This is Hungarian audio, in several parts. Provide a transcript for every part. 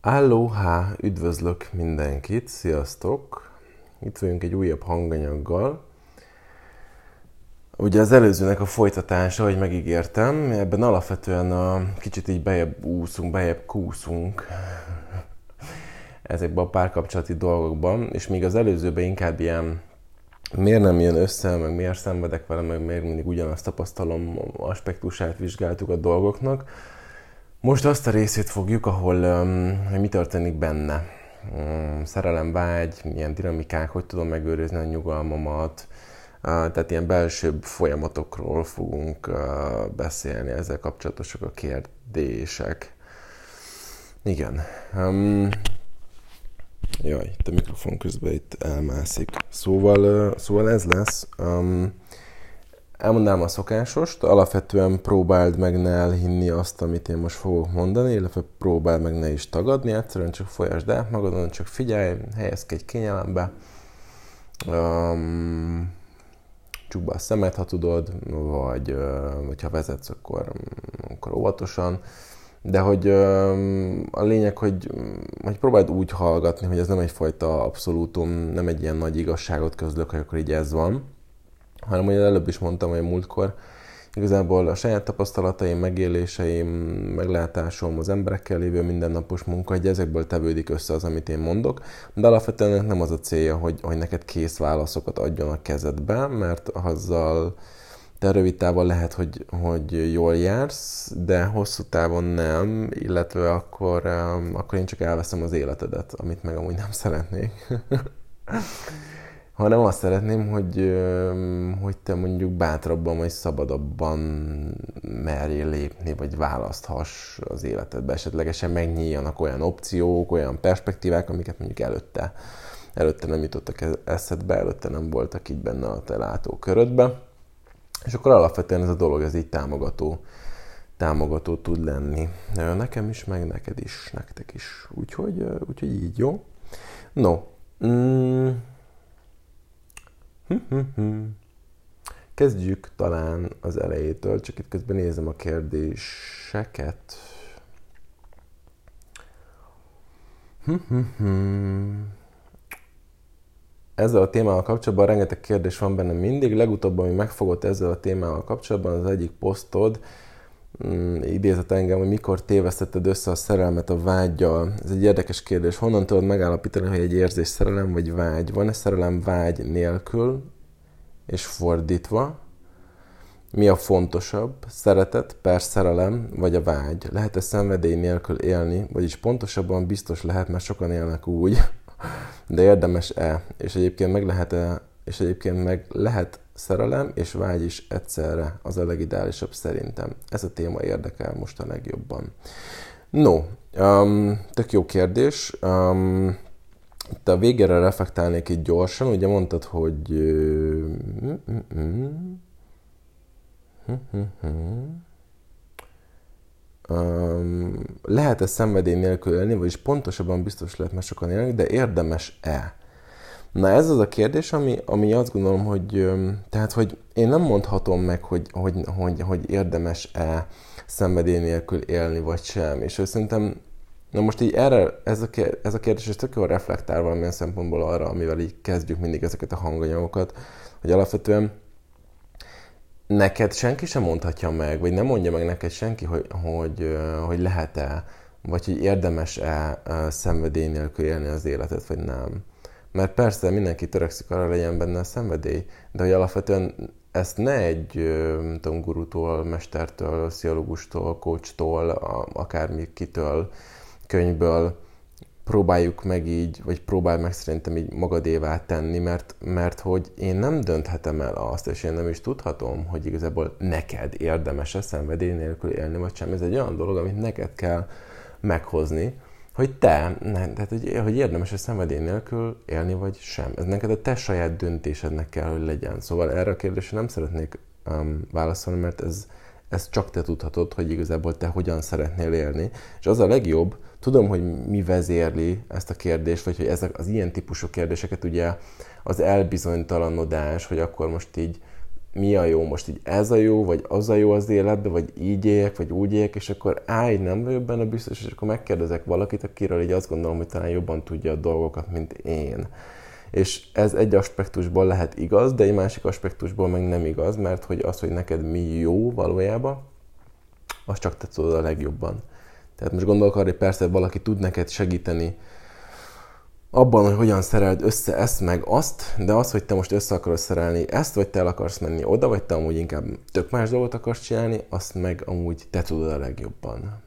Aloha, üdvözlök mindenkit, sziasztok! Itt vagyunk egy újabb hanganyaggal. Ugye az előzőnek a folytatása, ahogy megígértem, ebben alapvetően a kicsit így bejebb úszunk, bejebb kúszunk ezekben a párkapcsolati dolgokban, és még az előzőben inkább ilyen miért nem jön össze, meg miért szenvedek vele, meg miért mindig ugyanazt tapasztalom aspektusát vizsgáltuk a dolgoknak. Most azt a részét fogjuk, ahol um, mi történik benne. Um, szerelem, vágy, milyen dinamikák, hogy tudom megőrizni a nyugalmamat, tehát ilyen belsőbb folyamatokról fogunk beszélni, ezzel kapcsolatosak a kérdések. Igen. Um, jaj, itt a mikrofon közben itt elmászik. Szóval, uh, szóval ez lesz. Um, Elmondanám a szokásost, alapvetően próbáld meg ne elhinni azt, amit én most fogok mondani, illetve próbáld meg ne is tagadni, egyszerűen csak folyasd át magadon, csak figyelj, helyezkedj kényelembe, um, csukd be a szemed, ha tudod, vagy uh, ha vezetsz, akkor, akkor óvatosan, de hogy a lényeg, hogy, hogy próbáld úgy hallgatni, hogy ez nem egyfajta abszolútum, nem egy ilyen nagy igazságot közlök, hogy akkor így ez van, hanem hogy előbb is mondtam, hogy múltkor igazából a saját tapasztalataim, megéléseim, meglátásom, az emberekkel lévő mindennapos munka, hogy ezekből tevődik össze az, amit én mondok, de alapvetően nem az a célja, hogy, hogy neked kész válaszokat adjon a kezedbe, mert azzal te rövid távon lehet, hogy, hogy jól jársz, de hosszú távon nem, illetve akkor, akkor én csak elveszem az életedet, amit meg amúgy nem szeretnék. hanem azt szeretném, hogy, hogy te mondjuk bátrabban vagy szabadabban merjél lépni, vagy választhass az életedbe. Esetlegesen megnyíljanak olyan opciók, olyan perspektívák, amiket mondjuk előtte, előtte nem jutottak eszedbe, előtte nem voltak így benne a te látókörödbe. És akkor alapvetően ez a dolog, ez így támogató, támogató tud lenni. Nekem is, meg neked is, nektek is. Úgyhogy, úgyhogy így, jó? No, mm, Kezdjük talán az elejétől, csak itt közben nézem a kérdéseket. Ezzel a témával kapcsolatban rengeteg kérdés van benne mindig. Legutóbb, ami megfogott ezzel a témával kapcsolatban, az egyik posztod, mm, idézett engem, hogy mikor tévesztetted össze a szerelmet a vágyjal. Ez egy érdekes kérdés. Honnan tudod megállapítani, hogy egy érzés szerelem vagy vágy? Van-e szerelem vágy nélkül, és fordítva? Mi a fontosabb? Szeretet, per szerelem, vagy a vágy? Lehet-e szenvedély nélkül élni? Vagyis pontosabban biztos lehet, mert sokan élnek úgy, de érdemes-e? És egyébként meg lehet-e, és egyébként meg lehet szerelem és vágy is egyszerre az a legideálisabb szerintem. Ez a téma érdekel most a legjobban. No, um, tök jó kérdés. Um, itt a végére reflektálnék itt gyorsan. Ugye mondtad, hogy... Um, lehet-e szenvedély nélkül élni, vagyis pontosabban biztos lehet, mert sokan élnek, de érdemes-e? Na ez az a kérdés, ami, ami azt gondolom, hogy tehát, hogy én nem mondhatom meg, hogy, hogy, hogy, hogy érdemes-e szenvedély nélkül élni, vagy sem. És szerintem, na most így erre, ez a, ez a kérdés, ez tök jól reflektál valamilyen szempontból arra, amivel így kezdjük mindig ezeket a hanganyagokat, hogy alapvetően neked senki sem mondhatja meg, vagy nem mondja meg neked senki, hogy, hogy, hogy lehet-e, vagy hogy érdemes-e szenvedély nélkül élni az életet, vagy nem. Mert persze mindenki törekszik arra legyen benne a szenvedély, de hogy alapvetően ezt ne egy nem tudom, gurutól, mestertől, pszichológustól, coachtól, akármikitől, könyvből próbáljuk meg így, vagy próbálj meg szerintem így magadévá tenni, mert, mert hogy én nem dönthetem el azt, és én nem is tudhatom, hogy igazából neked érdemes-e szenvedély nélkül élni, vagy sem. Ez egy olyan dolog, amit neked kell meghozni, hogy te, ne, tehát hogy, hogy érdemes a szenvedély nélkül élni, vagy sem. Ez neked a te saját döntésednek kell, hogy legyen. Szóval erre a kérdésre nem szeretnék um, válaszolni, mert ez, ez csak te tudhatod, hogy igazából te hogyan szeretnél élni. És az a legjobb, tudom, hogy mi vezérli ezt a kérdést, vagy hogy ezek az ilyen típusú kérdéseket ugye az elbizonytalanodás, hogy akkor most így mi a jó, most így ez a jó, vagy az a jó az életben, vagy így éljek, vagy úgy éljek, és akkor állj, nem vagyok benne biztos, és akkor megkérdezek valakit, akiről így azt gondolom, hogy talán jobban tudja a dolgokat, mint én. És ez egy aspektusból lehet igaz, de egy másik aspektusból meg nem igaz, mert hogy az, hogy neked mi jó valójában, az csak te tudod a legjobban. Tehát most gondolok arra, hogy persze valaki tud neked segíteni abban, hogy hogyan szereld össze ezt meg azt, de az, hogy te most össze akarod szerelni ezt, vagy te el akarsz menni oda, vagy te amúgy inkább tök más dolgot akarsz csinálni, azt meg amúgy te tudod a legjobban.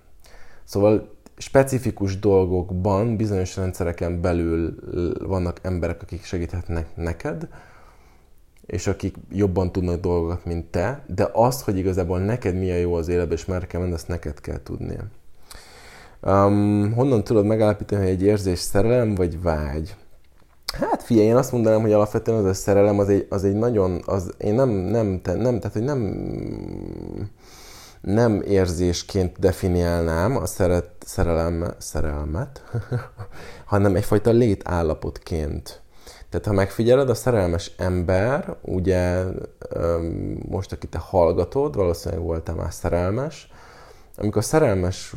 Szóval specifikus dolgokban, bizonyos rendszereken belül vannak emberek, akik segíthetnek neked, és akik jobban tudnak dolgokat, mint te, de az, hogy igazából neked mi a jó az életben, és merre kell menni, azt neked kell tudnia. Um, honnan tudod megállapítani, hogy egy érzés szerelem vagy vágy? Hát figyelj, én azt mondanám, hogy alapvetően az a szerelem az egy, az egy nagyon, az, én nem, nem, te, nem, tehát hogy nem, nem érzésként definiálnám a szeret, szerelem, szerelmet, hanem egyfajta létállapotként. Tehát ha megfigyeled, a szerelmes ember, ugye most, aki te hallgatod, valószínűleg voltál már szerelmes, amikor szerelmes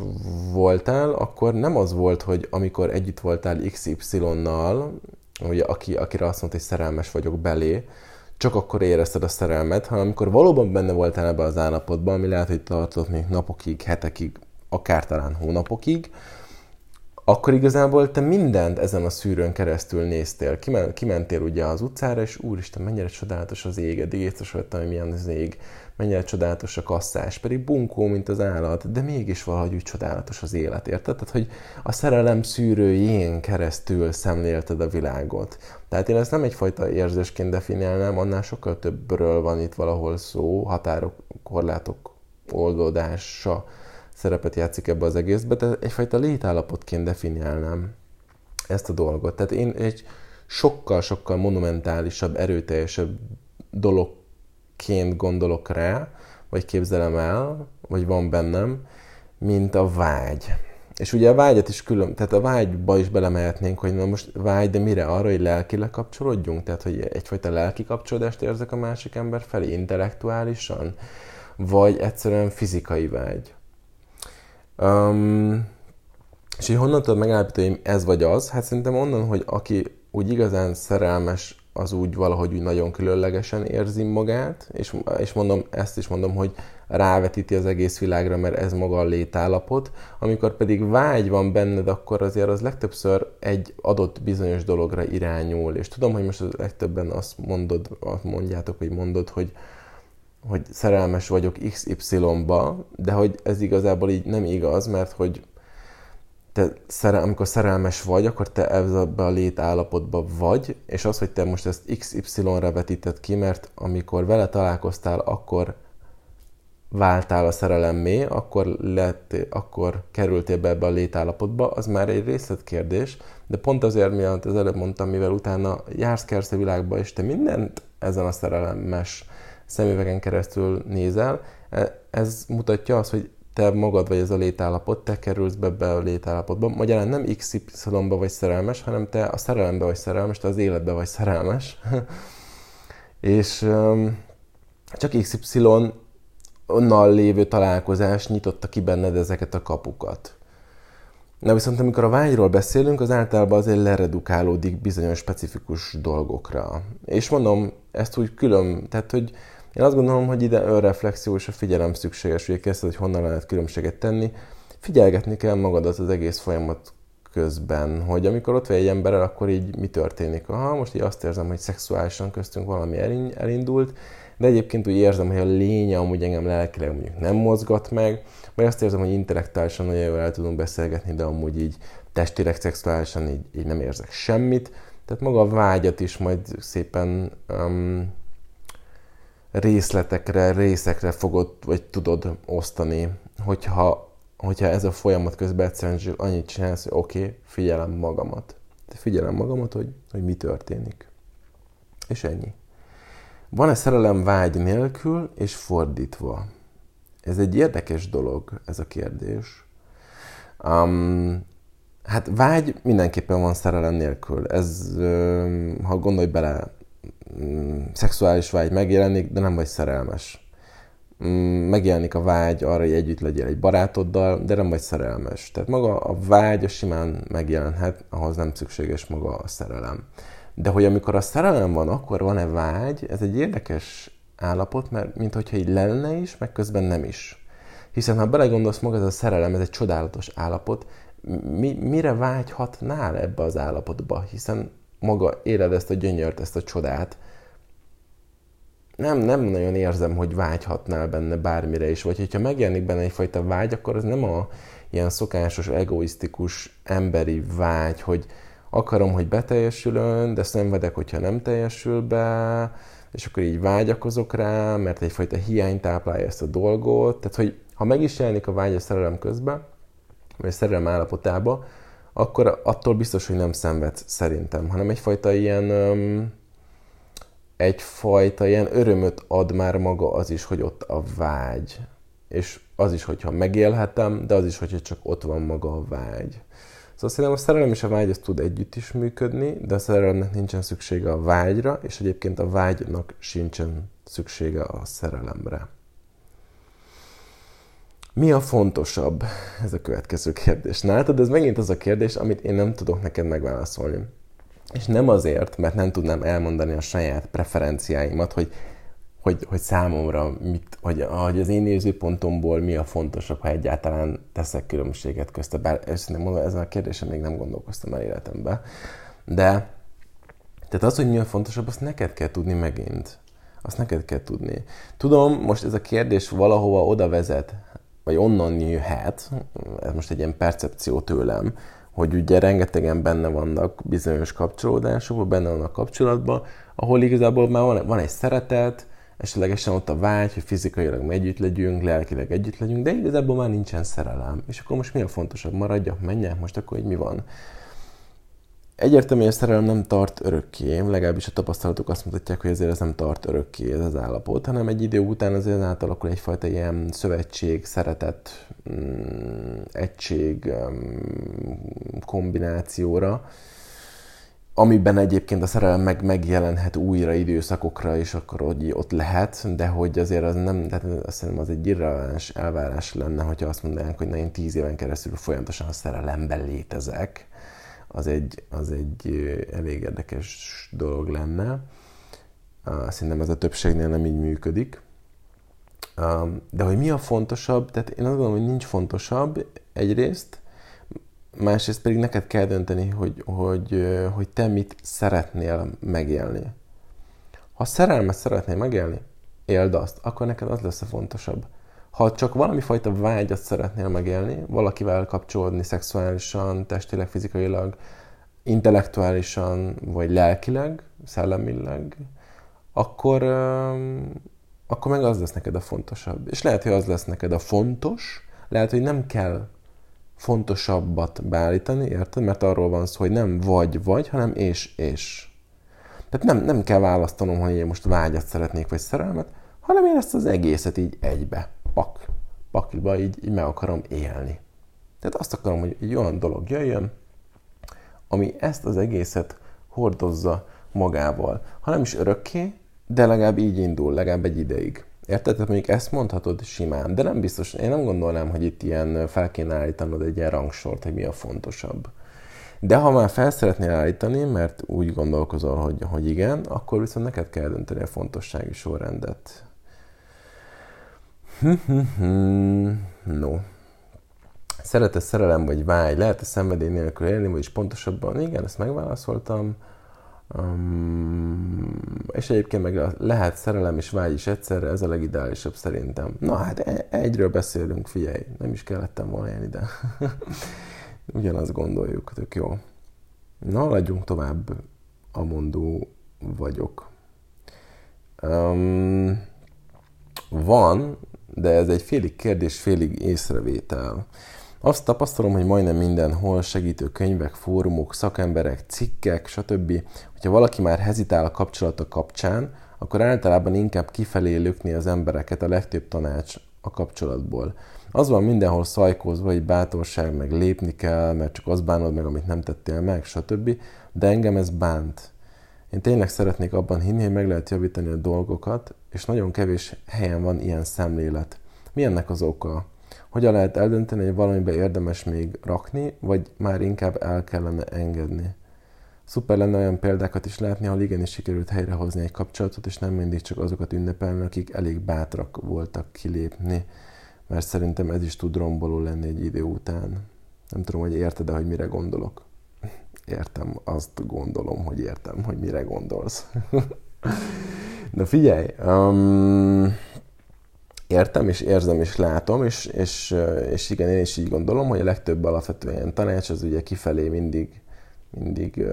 voltál, akkor nem az volt, hogy amikor együtt voltál XY-nal, ugye, aki, akire azt mondta, hogy szerelmes vagyok belé, csak akkor érezted a szerelmet, hanem amikor valóban benne voltál ebbe az állapotban, ami lehet, hogy tartott még napokig, hetekig, akár talán hónapokig, akkor igazából te mindent ezen a szűrőn keresztül néztél. Kimentél ugye az utcára, és úristen, mennyire csodálatos az ég, eddig észre hogy milyen az ég mennyire csodálatos a kasszás, pedig bunkó, mint az állat, de mégis valahogy úgy csodálatos az élet, érted? Tehát, hogy a szerelem szűrőjén keresztül szemlélted a világot. Tehát én ezt nem egyfajta érzésként definiálnám, annál sokkal többről van itt valahol szó, határok, korlátok oldódása szerepet játszik ebbe az egészbe, de egyfajta létállapotként definiálnám ezt a dolgot. Tehát én egy sokkal-sokkal monumentálisabb, erőteljesebb dolog ként gondolok rá, vagy képzelem el, vagy van bennem, mint a vágy. És ugye a vágyat is külön, tehát a vágyba is belemehetnénk, hogy na most vágy, de mire? Arra, hogy lelkileg kapcsolódjunk? Tehát, hogy egyfajta lelki kapcsolódást érzek a másik ember felé, intellektuálisan? Vagy egyszerűen fizikai vágy? Um, és hogy honnan tudod megállapítani, hogy ez vagy az? Hát szerintem onnan, hogy aki úgy igazán szerelmes az úgy valahogy úgy nagyon különlegesen érzi magát, és, és mondom, ezt is mondom, hogy rávetíti az egész világra, mert ez maga a létállapot. Amikor pedig vágy van benned, akkor azért az legtöbbször egy adott bizonyos dologra irányul. És tudom, hogy most az legtöbben azt mondod, azt mondjátok, hogy mondod, hogy, hogy szerelmes vagyok XY-ba, de hogy ez igazából így nem igaz, mert hogy te szerel, amikor szerelmes vagy, akkor te ebbe a létállapotba vagy, és az, hogy te most ezt XY-re vetíted ki, mert amikor vele találkoztál, akkor váltál a szerelemmé, akkor, lett, akkor kerültél be ebbe a létállapotba, az már egy részletkérdés, de pont azért, miatt az előbb mondtam, mivel utána jársz kersz a világba, és te mindent ezen a szerelemes szemüvegen keresztül nézel, e, ez mutatja azt, hogy te magad vagy ez a létállapot, te kerülsz be, be a létállapotba. Magyarán nem XY-ba vagy szerelmes, hanem te a szerelembe vagy szerelmes, te az életbe vagy szerelmes. és um, csak XY onnal lévő találkozás nyitotta ki benned ezeket a kapukat. Na viszont amikor a vágyról beszélünk, az általában azért leredukálódik bizonyos specifikus dolgokra. És mondom, ezt úgy külön, tehát hogy én azt gondolom, hogy ide önreflexió és a figyelem szükséges, hogy kezdted, hogy honnan lehet különbséget tenni. Figyelgetni kell magadat az egész folyamat közben, hogy amikor ott vagy egy emberrel, akkor így mi történik. Aha, most így azt érzem, hogy szexuálisan köztünk valami elindult, de egyébként úgy érzem, hogy a lénye amúgy engem lelkileg mondjuk nem mozgat meg, vagy azt érzem, hogy intellektuálisan nagyon jól el tudunk beszélgetni, de amúgy így testileg, szexuálisan így, így nem érzek semmit. Tehát maga a vágyat is majd szépen um, részletekre, részekre fogod, vagy tudod osztani, hogyha, hogyha ez a folyamat közben egyszerűen annyit csinálsz, hogy oké, okay, figyelem magamat. Figyelem magamat, hogy, hogy mi történik. És ennyi. Van-e szerelem vágy nélkül, és fordítva? Ez egy érdekes dolog, ez a kérdés. Um, hát vágy mindenképpen van szerelem nélkül. Ez, ha gondolj bele, mm, szexuális vágy megjelenik, de nem vagy szerelmes. Mm, megjelenik a vágy arra, hogy együtt legyél egy barátoddal, de nem vagy szerelmes. Tehát maga a vágy a simán megjelenhet, ahhoz nem szükséges maga a szerelem. De hogy amikor a szerelem van, akkor van-e vágy, ez egy érdekes állapot, mert mint hogyha így lenne is, meg közben nem is. Hiszen ha belegondolsz maga ez a szerelem, ez egy csodálatos állapot, mi, mire vágyhatnál ebbe az állapotba? Hiszen maga éled ezt a gyönyört, ezt a csodát, nem, nem nagyon érzem, hogy vágyhatnál benne bármire is, vagy hogyha megjelenik benne egyfajta vágy, akkor az nem a ilyen szokásos, egoisztikus, emberi vágy, hogy akarom, hogy beteljesülön, de szenvedek, hogyha nem teljesül be, és akkor így vágyakozok rá, mert egyfajta hiány táplálja ezt a dolgot. Tehát, hogy ha meg is jelenik a vágy a szerelem közben, vagy a szerelem állapotába, akkor attól biztos, hogy nem szenved szerintem, hanem egyfajta ilyen um, egyfajta ilyen örömöt ad már maga az is, hogy ott a vágy. És az is, hogyha megélhetem, de az is, hogyha csak ott van maga a vágy. Szóval szerintem a szerelem és a vágy az tud együtt is működni, de a szerelemnek nincsen szüksége a vágyra, és egyébként a vágynak sincsen szüksége a szerelemre. Mi a fontosabb? Ez a következő kérdés. Hát ez megint az a kérdés, amit én nem tudok neked megválaszolni. És nem azért, mert nem tudnám elmondani a saját preferenciáimat, hogy, hogy, hogy számomra, mit, hogy, hogy az én nézőpontomból mi a fontosabb, ha egyáltalán teszek különbséget közte. Bár őszintén mondom, ezen a kérdésen még nem gondolkoztam el életemben. De tehát az, hogy mi a fontosabb, azt neked kell tudni megint. Azt neked kell tudni. Tudom, most ez a kérdés valahova oda vezet, vagy onnan jöhet, ez most egy ilyen percepció tőlem, hogy ugye rengetegen benne vannak bizonyos kapcsolódásokban, benne vannak kapcsolatban, ahol igazából már van, van egy szeretet, esetlegesen ott a vágy, hogy fizikailag együtt legyünk, lelkileg együtt legyünk, de igazából már nincsen szerelem. És akkor most mi a fontosabb? Maradjak, menjek, most akkor hogy mi van? Egyértelmű, hogy a szerelem nem tart örökké, legalábbis a tapasztalatok azt mutatják, hogy ezért ez nem tart örökké ez az állapot, hanem egy idő után azért átalakul egyfajta ilyen szövetség, szeretet, mm, egység mm, kombinációra, amiben egyébként a szerelem meg megjelenhet újra időszakokra, és akkor hogy ott lehet, de hogy azért az nem, tehát azt hiszem az egy irreleváns elvárás lenne, hogyha azt mondanánk, hogy na én tíz éven keresztül folyamatosan a szerelemben létezek, az egy, az egy elég érdekes dolog lenne. Szerintem ez a többségnél nem így működik. De hogy mi a fontosabb, tehát én azt gondolom, hogy nincs fontosabb egyrészt, másrészt pedig neked kell dönteni, hogy, hogy, hogy te mit szeretnél megélni. Ha szerelmet szeretnél megélni, éld azt, akkor neked az lesz a fontosabb. Ha csak valami fajta vágyat szeretnél megélni, valakivel kapcsolódni szexuálisan, testileg, fizikailag, intellektuálisan, vagy lelkileg, szellemileg, akkor, akkor meg az lesz neked a fontosabb. És lehet, hogy az lesz neked a fontos, lehet, hogy nem kell fontosabbat beállítani, érted? Mert arról van szó, hogy nem vagy-vagy, hanem és-és. Tehát nem, nem kell választanom, hogy én most vágyat szeretnék, vagy szerelmet, hanem én ezt az egészet így egybe, pak, pakliba így, így meg akarom élni. Tehát azt akarom, hogy egy olyan dolog jöjjön, ami ezt az egészet hordozza magával. Ha nem is örökké, de legalább így indul, legalább egy ideig. Érted? Tehát mondjuk ezt mondhatod simán, de nem biztos, én nem gondolnám, hogy itt ilyen fel kéne állítanod egy ilyen rangsort, hogy mi a fontosabb. De ha már fel szeretnél állítani, mert úgy gondolkozol, hogy, hogy igen, akkor viszont neked kell dönteni a fontossági sorrendet. No. Szeretet, szerelem vagy vágy? Lehet-e szenvedély nélkül élni, vagyis pontosabban? Igen, ezt megválaszoltam. Um, és egyébként meg lehet szerelem és vágy is egyszerre, ez a legideálisabb szerintem. Na hát e- egyről beszélünk, figyelj, nem is kellettem volna ilyen ide. Ugyanazt gondoljuk, tök jó. Na, haladjunk tovább, amondó vagyok. Um, van, de ez egy félig kérdés, félig észrevétel. Azt tapasztalom, hogy majdnem mindenhol segítő könyvek, fórumok, szakemberek, cikkek, stb. Hogyha valaki már hezitál a kapcsolata kapcsán, akkor általában inkább kifelé lökni az embereket a legtöbb tanács a kapcsolatból. Az van mindenhol szajkózva, hogy bátorság, meg lépni kell, mert csak az bánod meg, amit nem tettél meg, stb. De engem ez bánt. Én tényleg szeretnék abban hinni, hogy meg lehet javítani a dolgokat, és nagyon kevés helyen van ilyen szemlélet. Mi ennek az oka? Hogyan lehet eldönteni, hogy valamibe érdemes még rakni, vagy már inkább el kellene engedni? Szuper lenne olyan példákat is látni, ahol igenis sikerült helyrehozni egy kapcsolatot, és nem mindig csak azokat ünnepelni, akik elég bátrak voltak kilépni, mert szerintem ez is tud romboló lenni egy idő után. Nem tudom, hogy érted-e, hogy mire gondolok. Értem, azt gondolom, hogy értem, hogy mire gondolsz. Na figyelj, um, értem, és érzem, és látom, és, és, és igen, én is így gondolom, hogy a legtöbb alapvetően ilyen tanács az ugye kifelé mindig, mindig,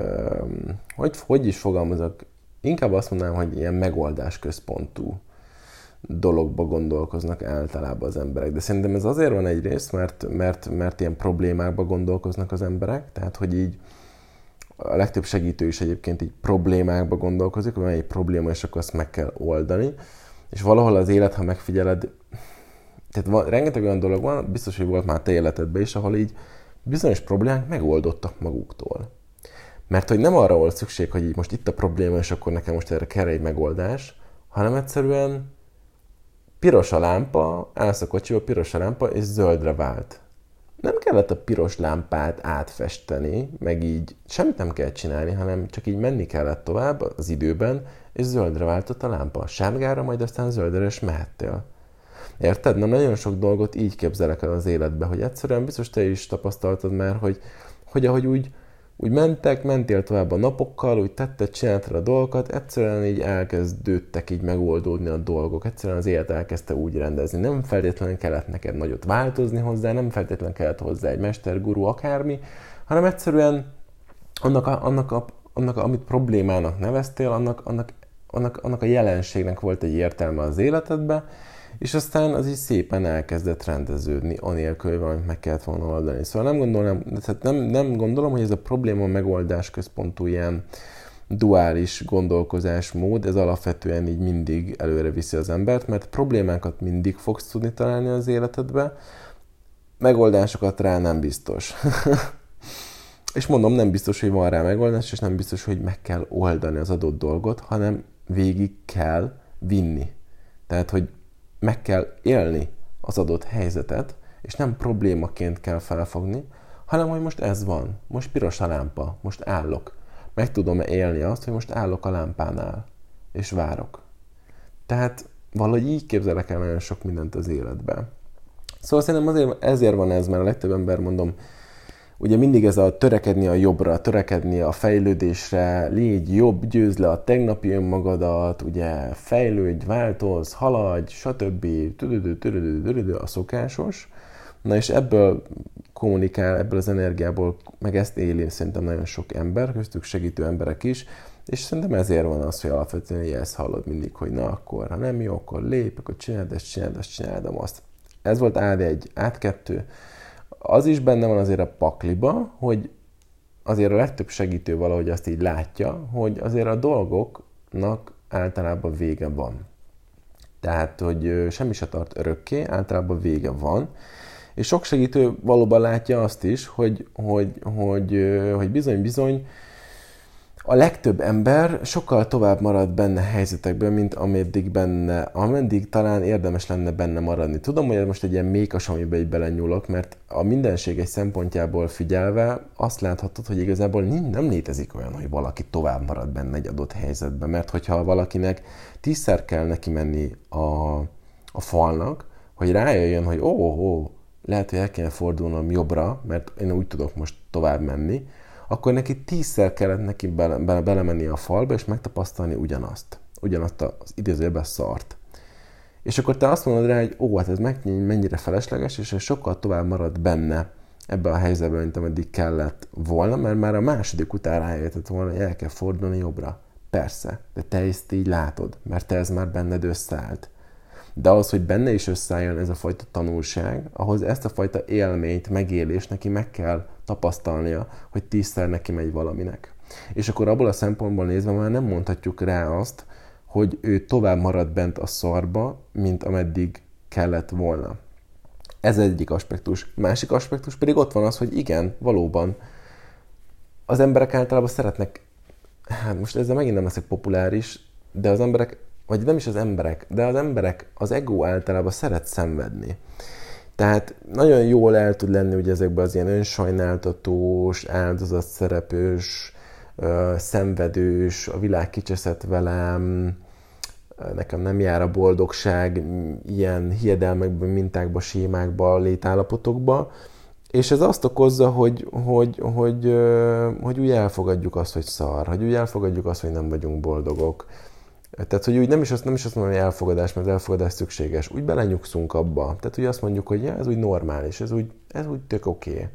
hogy, hogy is fogalmazok, inkább azt mondanám, hogy ilyen megoldás központú dologba gondolkoznak általában az emberek. De szerintem ez azért van egyrészt, mert, mert, mert ilyen problémákba gondolkoznak az emberek, tehát hogy így a legtöbb segítő is egyébként így problémákba gondolkozik, hogy egy probléma, és akkor azt meg kell oldani. És valahol az élet, ha megfigyeled, tehát van, rengeteg olyan dolog van, biztos, hogy volt már te életedben is, ahol így bizonyos problémák megoldottak maguktól. Mert hogy nem arra volt szükség, hogy így most itt a probléma, és akkor nekem most erre kell egy megoldás, hanem egyszerűen piros a lámpa, állsz a kocsiba, piros a lámpa, és zöldre vált. Nem kellett a piros lámpát átfesteni, meg így semmit nem kell csinálni, hanem csak így menni kellett tovább az időben, és zöldre váltott a lámpa. Sárgára, majd aztán zöldre is mehettél. Érted? Na nagyon sok dolgot így képzelek el az életbe, hogy egyszerűen biztos te is tapasztaltad már, hogy, hogy ahogy úgy úgy mentek, mentél tovább a napokkal, úgy tetted, csináltad a dolgokat, egyszerűen így elkezdődtek így megoldódni a dolgok, egyszerűen az élet elkezdte úgy rendezni. Nem feltétlenül kellett neked nagyot változni hozzá, nem feltétlenül kellett hozzá egy mesterguru akármi, hanem egyszerűen annak, a, annak, a, annak a, amit problémának neveztél, annak, annak, annak, annak a jelenségnek volt egy értelme az életedbe, és aztán az is szépen elkezdett rendeződni, anélkül, hogy valamit meg kellett volna oldani. Szóval nem gondolom, tehát nem, nem gondolom, hogy ez a probléma megoldás központú ilyen duális gondolkozásmód, ez alapvetően így mindig előre viszi az embert, mert problémákat mindig fogsz tudni találni az életedbe, megoldásokat rá nem biztos. és mondom, nem biztos, hogy van rá megoldás, és nem biztos, hogy meg kell oldani az adott dolgot, hanem végig kell vinni. Tehát, hogy meg kell élni az adott helyzetet, és nem problémaként kell felfogni, hanem hogy most ez van, most piros a lámpa, most állok. Meg tudom élni azt, hogy most állok a lámpánál, és várok. Tehát valahogy így képzelek el nagyon sok mindent az életben. Szóval szerintem azért, ezért van ez, mert a legtöbb ember, mondom, ugye mindig ez a törekedni a jobbra, törekedni a fejlődésre, légy jobb, győzd le a tegnapi önmagadat, ugye fejlődj, változ, haladj, stb. A szokásos. Na és ebből kommunikál, ebből az energiából, meg ezt éli szerintem nagyon sok ember, köztük segítő emberek is, és szerintem ezért van az, hogy alapvetően ezt hallod mindig, hogy na akkor, ha nem jó, akkor lép, akkor csináld ezt, csináld azt, csináld azt. Ez volt át egy, át kettő az is benne van azért a pakliba, hogy azért a legtöbb segítő valahogy azt így látja, hogy azért a dolgoknak általában vége van. Tehát, hogy semmi se tart örökké, általában vége van. És sok segítő valóban látja azt is, hogy, hogy, hogy, hogy bizony, bizony, a legtöbb ember sokkal tovább marad benne helyzetekben, mint ameddig benne, ameddig talán érdemes lenne benne maradni. Tudom, hogy most egy ilyen mékas, amiben így belenyúlok, mert a mindenség egy szempontjából figyelve azt láthatod, hogy igazából nem létezik olyan, hogy valaki tovább marad benne egy adott helyzetben, mert hogyha valakinek tízszer kell neki menni a, a falnak, hogy rájöjjön, hogy ó, oh, lehet, hogy el kéne fordulnom jobbra, mert én úgy tudok most tovább menni, akkor neki tízszer kellett neki bele, bele, belemenni a falba, és megtapasztalni ugyanazt. Ugyanazt az idézőjebe szart. És akkor te azt mondod rá, hogy ó, hát ez mennyire felesleges, és sokkal tovább marad benne ebbe a helyzetbe, mint ameddig kellett volna, mert már a második után rájöhetett volna, hogy el kell fordulni jobbra. Persze, de te ezt így látod, mert te ez már benned összeállt. De az, hogy benne is összeálljon ez a fajta tanulság, ahhoz ezt a fajta élményt, megélést neki meg kell tapasztalnia, hogy tízszer neki megy valaminek. És akkor abból a szempontból nézve már nem mondhatjuk rá azt, hogy ő tovább marad bent a szarba, mint ameddig kellett volna. Ez egyik aspektus. Másik aspektus pedig ott van az, hogy igen, valóban az emberek általában szeretnek hát most ezzel megint nem leszek populáris, de az emberek, vagy nem is az emberek, de az emberek, az ego általában szeret szenvedni. Tehát nagyon jól el tud lenni ugye ezekben az ilyen önsajnáltatós, áldozatszerepős, szenvedős, a világ kicseszett velem, nekem nem jár a boldogság ilyen hiedelmekben, mintákba, sémákba, létállapotokba, és ez azt okozza, hogy, hogy, hogy, hogy úgy elfogadjuk azt, hogy szar, hogy úgy elfogadjuk azt, hogy nem vagyunk boldogok. Tehát, hogy úgy nem is azt, nem is azt mondom, hogy elfogadás, mert elfogadás szükséges. Úgy belenyugszunk abba. Tehát, hogy azt mondjuk, hogy ja, ez úgy normális, ez úgy, ez úgy tök oké. Okay.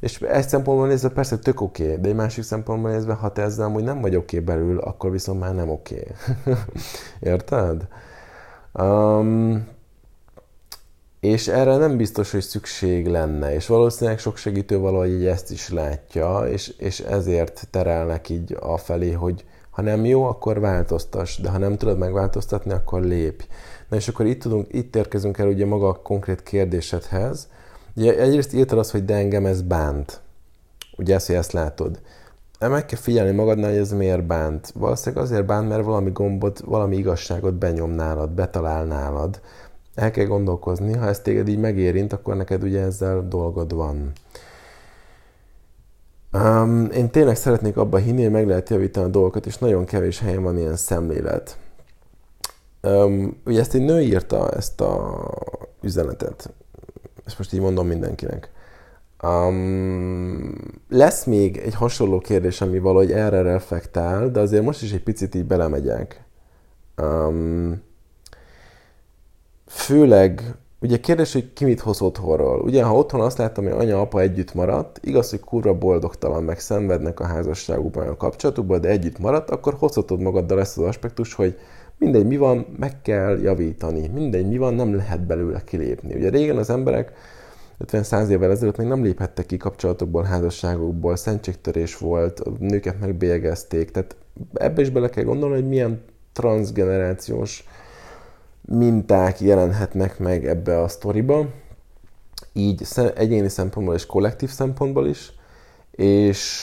És egy szempontból nézve persze tök oké, okay, de egy másik szempontból nézve, ha te ezzel hogy nem vagy oké okay belül, akkor viszont már nem oké. Okay. Érted? Um, és erre nem biztos, hogy szükség lenne, és valószínűleg sok segítő valahogy így ezt is látja, és, és ezért terelnek így afelé, hogy ha nem jó, akkor változtass, de ha nem tudod megváltoztatni, akkor lépj. Na és akkor itt, tudunk, itt érkezünk el ugye maga a konkrét kérdésedhez. Ugye egyrészt írtad azt, hogy de engem ez bánt. Ugye ezt, hogy ezt látod. Meg kell figyelni magadnál, hogy ez miért bánt. Valószínűleg azért bánt, mert valami gombot, valami igazságot benyom nálad, betalál nálad el kell gondolkozni, ha ez téged így megérint, akkor neked ugye ezzel dolgod van. Um, én tényleg szeretnék abba hinni, hogy meg lehet javítani a dolgokat, és nagyon kevés helyen van ilyen szemlélet. Um, ugye ezt egy nő írta, ezt a üzenetet. Ezt most így mondom mindenkinek. Um, lesz még egy hasonló kérdés, ami valahogy erre reflektál, de azért most is egy picit így belemegyek. Um, főleg, ugye kérdés, hogy ki mit hoz otthonról. Ugye, ha otthon azt láttam, hogy anya, apa együtt maradt, igaz, hogy kurva boldogtalan, meg szenvednek a házasságukban, a kapcsolatukban, de együtt maradt, akkor hozhatod magaddal ezt az aspektus, hogy mindegy, mi van, meg kell javítani. Mindegy, mi van, nem lehet belőle kilépni. Ugye régen az emberek 50-100 évvel ezelőtt még nem léphettek ki kapcsolatokból, házasságokból, szentségtörés volt, nőket megbélyegezték, tehát ebbe is bele kell gondolni, hogy milyen transgenerációs minták jelenhetnek meg ebbe a sztoriba, így egyéni szempontból és kollektív szempontból is, és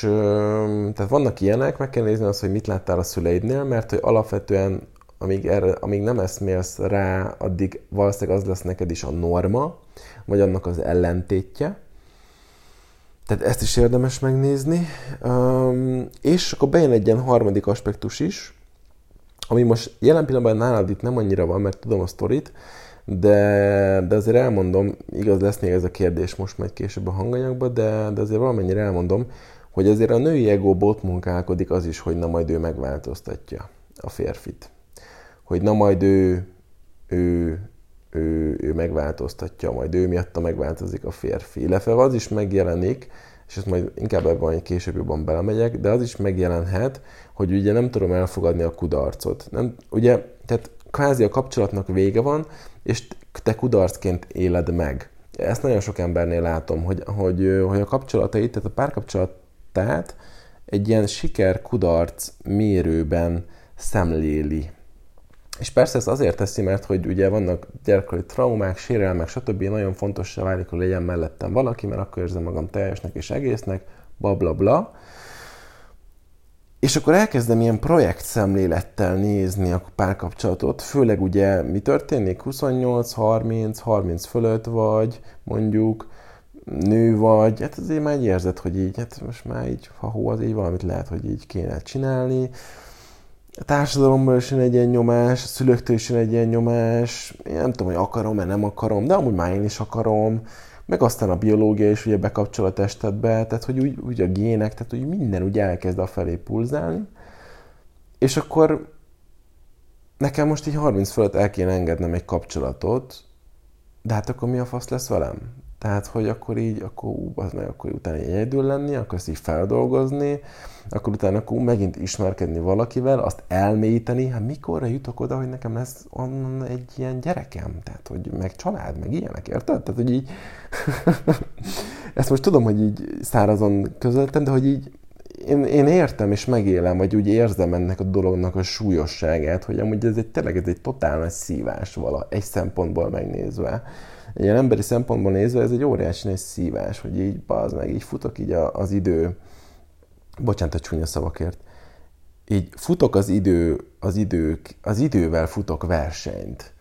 tehát vannak ilyenek, meg kell nézni azt, hogy mit láttál a szüleidnél, mert hogy alapvetően amíg, erre, amíg nem eszmélsz rá, addig valószínűleg az lesz neked is a norma, vagy annak az ellentétje. Tehát ezt is érdemes megnézni. És akkor bejön egy ilyen harmadik aspektus is, ami most jelen pillanatban nálad itt nem annyira van, mert tudom a sztorit, de, de azért elmondom, igaz lesz még ez a kérdés most majd később a hanganyagba, de, de azért valamennyire elmondom, hogy azért a női ego bot munkálkodik az is, hogy na majd ő megváltoztatja a férfit. Hogy na majd ő, ő, ő, ő megváltoztatja, majd ő miatta megváltozik a férfi. Illetve az is megjelenik, és ezt majd inkább ebben egy később jobban belemegyek, de az is megjelenhet, hogy ugye nem tudom elfogadni a kudarcot. Nem, ugye, tehát kvázi a kapcsolatnak vége van, és te kudarcként éled meg. Ezt nagyon sok embernél látom, hogy, hogy, hogy a kapcsolatait, tehát a párkapcsolatát egy ilyen siker-kudarc mérőben szemléli. És persze ezt azért teszi, mert hogy ugye vannak gyerekkori traumák, sérelmek, stb. Nagyon fontos válik, hogy legyen mellettem valaki, mert akkor érzem magam teljesnek és egésznek, bla bla bla. És akkor elkezdem ilyen projekt szemlélettel nézni a párkapcsolatot, főleg ugye mi történik? 28, 30, 30 fölött vagy, mondjuk, nő vagy, hát azért már így érzed, hogy így, hát most már így, ha hó, az így valamit lehet, hogy így kéne csinálni. A társadalomból is jön egy ilyen nyomás, a szülőktől is jön egy ilyen nyomás, én nem tudom, hogy akarom-e, nem akarom, de amúgy már én is akarom. Meg aztán a biológia is ugye bekapcsol a testedbe, tehát hogy úgy, úgy a gének, tehát hogy minden úgy elkezd a felé pulzálni, és akkor nekem most így 30 fölött el kéne engednem egy kapcsolatot, de hát akkor mi a fasz lesz velem? Tehát, hogy akkor így, akkor, ú, az meg, akkor utána egyedül lenni, akkor ezt így feldolgozni, akkor utána akkor megint ismerkedni valakivel, azt elmélyíteni, hát mikorra jutok oda, hogy nekem lesz onnan egy ilyen gyerekem, tehát, hogy meg család, meg ilyenek, érted? Tehát, hogy így, ezt most tudom, hogy így szárazon közöltem, de hogy így én, én értem és megélem, vagy úgy érzem ennek a dolognak a súlyosságát, hogy amúgy ez egy tényleg ez egy totál nagy szívás vala, egy szempontból megnézve egy ilyen emberi szempontból nézve ez egy óriási nagy szívás, hogy így bazd meg, így futok így az idő, bocsánat a csúnya szavakért, így futok az idő, az idők, az idővel futok versenyt.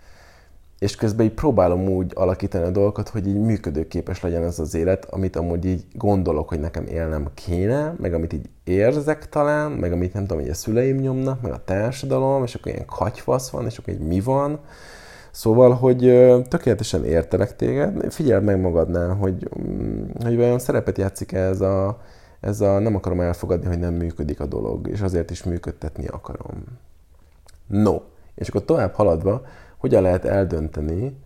És közben így próbálom úgy alakítani a dolgokat, hogy így működőképes legyen ez az élet, amit amúgy így gondolok, hogy nekem élnem kéne, meg amit így érzek talán, meg amit nem tudom, hogy a szüleim nyomnak, meg a társadalom, és akkor ilyen katyfasz van, és akkor így mi van. Szóval, hogy tökéletesen értelek téged, figyeld meg magadnál, hogy, mm, hogy vajon szerepet játszik ez a, ez a nem akarom elfogadni, hogy nem működik a dolog, és azért is működtetni akarom. No, és akkor tovább haladva, hogyan lehet eldönteni,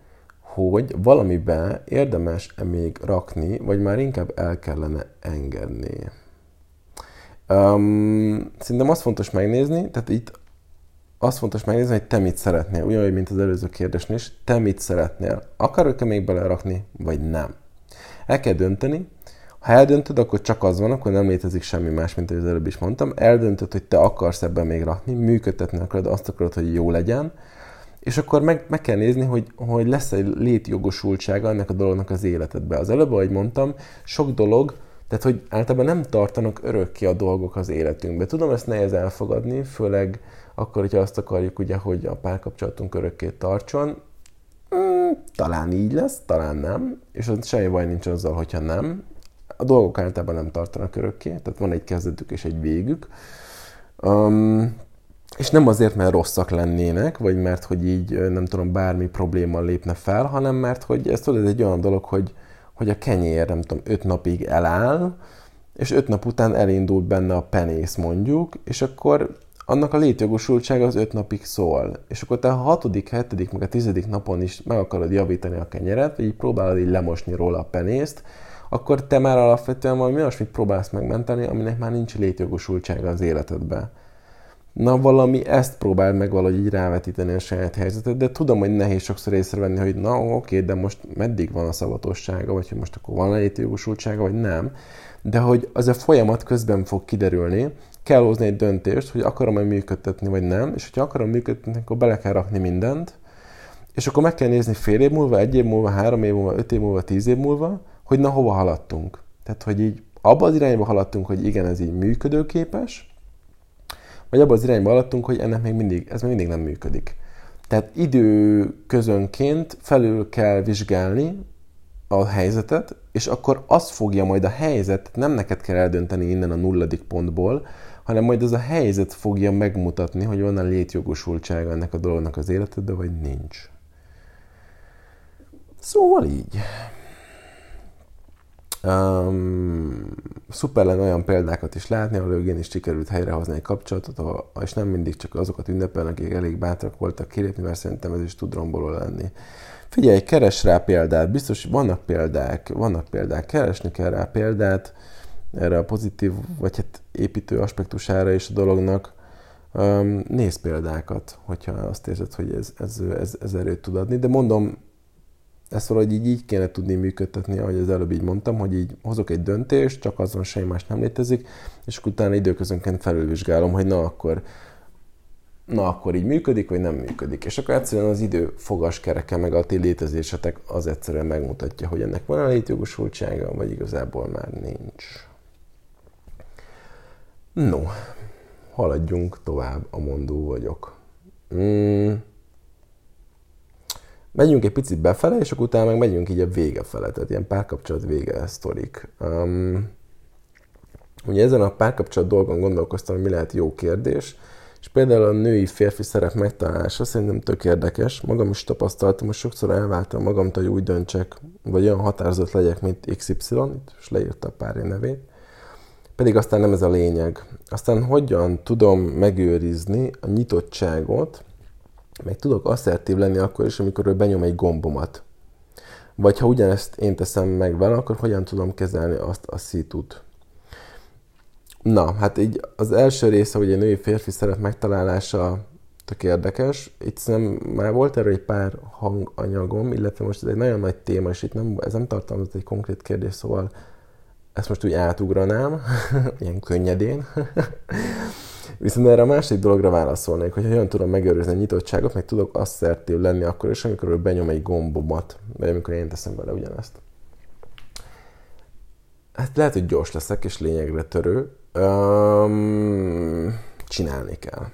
hogy valamibe érdemes-e még rakni, vagy már inkább el kellene engedni. Um, szerintem azt fontos megnézni, tehát itt azt fontos megnézni, hogy te mit szeretnél, ugyanúgy, mint az előző kérdésnél is, te mit szeretnél. Akarok-e még belerakni, vagy nem? El kell dönteni, ha eldöntöd, akkor csak az van, akkor nem létezik semmi más, mint az előbb is mondtam. Eldöntöd, hogy te akarsz ebben még rakni, működtetni akarod, azt akarod, hogy jó legyen, és akkor meg, meg kell nézni, hogy, hogy lesz egy létjogosultsága ennek a dolognak az életedbe. Az előbb, ahogy mondtam, sok dolog, tehát hogy általában nem tartanak örökké a dolgok az életünkbe. Tudom, ezt nehéz elfogadni, főleg akkor, hogyha azt akarjuk, ugye, hogy a párkapcsolatunk örökké tartson. Mm, talán így lesz, talán nem, és az semmi baj nincs azzal, hogyha nem a dolgok általában nem tartanak örökké, tehát van egy kezdetük és egy végük. Um, és nem azért, mert rosszak lennének, vagy mert, hogy így nem tudom, bármi probléma lépne fel, hanem mert, hogy ez tudod, ez egy olyan dolog, hogy, hogy a kenyér, nem tudom, öt napig eláll, és öt nap után elindult benne a penész mondjuk, és akkor annak a létjogosultsága az öt napig szól. És akkor te a hatodik, hetedik, meg a tizedik napon is meg akarod javítani a kenyeret, így próbálod így lemosni róla a penészt, akkor te már alapvetően valami olyasmit próbálsz megmenteni, aminek már nincs létjogosultsága az életedbe. Na valami ezt próbál meg valahogy így rávetíteni a saját helyzetet, de tudom, hogy nehéz sokszor észrevenni, hogy na oké, de most meddig van a szavatossága, vagy hogy most akkor van a létjogosultsága, vagy nem. De hogy az a folyamat közben fog kiderülni, kell hozni egy döntést, hogy akarom-e működtetni, vagy nem, és hogyha akarom működtetni, akkor bele kell rakni mindent, és akkor meg kell nézni fél év múlva, egy év múlva, három év múlva, öt év múlva, tíz év múlva, hogy na hova haladtunk. Tehát, hogy így abba az irányba haladtunk, hogy igen, ez így működőképes, vagy abba az irányba haladtunk, hogy ennek még mindig, ez még mindig nem működik. Tehát idő közönként felül kell vizsgálni a helyzetet, és akkor az fogja majd a helyzet, nem neked kell eldönteni innen a nulladik pontból, hanem majd az a helyzet fogja megmutatni, hogy van a létjogosultsága ennek a dolognak az életedben, vagy nincs. Szóval így. Um, szuper lenne olyan példákat is látni, ahol is sikerült helyrehozni egy kapcsolatot, és nem mindig csak azokat ünnepelnek, akik elég bátrak voltak kilépni, mert szerintem ez is tud romboló lenni. Figyelj, keres rá példát, biztos vannak példák, vannak példák, keresni kell rá példát erre a pozitív, vagy hát építő aspektusára is a dolognak. Um, példákat, hogyha azt érzed, hogy ez, ez, ez, ez erőt tud adni, de mondom, ezt valahogy így, így kéne tudni működtetni, ahogy az előbb így mondtam, hogy így hozok egy döntést, csak azon semmi más nem létezik, és akkor utána időközönként felülvizsgálom, hogy na akkor na akkor így működik, vagy nem működik. És akkor egyszerűen az idő fogas kereke, meg a ti létezésetek az egyszerűen megmutatja, hogy ennek van a létjogosultsága, vagy igazából már nincs. No, haladjunk tovább, a mondó vagyok. Mm. Megyünk egy picit befele, és akkor utána meg megyünk így a vége fele, tehát ilyen párkapcsolat vége sztorik. Um, ugye ezen a párkapcsolat dolgon gondolkoztam, hogy mi lehet jó kérdés, és például a női férfi szerep megtalálása szerintem tök érdekes. Magam is tapasztaltam, hogy sokszor elváltam magamtól, hogy úgy döntsek, vagy olyan határozott legyek, mint XY, is leírta a pár nevét. Pedig aztán nem ez a lényeg. Aztán hogyan tudom megőrizni a nyitottságot, meg tudok asszertív lenni akkor is, amikor ő benyom egy gombomat. Vagy ha ugyanezt én teszem meg vele, akkor hogyan tudom kezelni azt a szitut. Na, hát így az első része, hogy egy női férfi szerep megtalálása tök érdekes. Itt nem, már volt erről egy pár hanganyagom, illetve most ez egy nagyon nagy téma, és itt nem, ez nem tartalmaz egy konkrét kérdés, szóval ezt most úgy átugranám, ilyen könnyedén. Viszont erre a másik dologra válaszolnék, hogy hogyan tudom megőrizni a nyitottságot, meg tudok asszertív lenni akkor is, amikor ő benyom egy gombomat, vagy amikor én teszem vele ugyanezt. Hát lehet, hogy gyors leszek, és lényegre törő. Um, csinálni kell.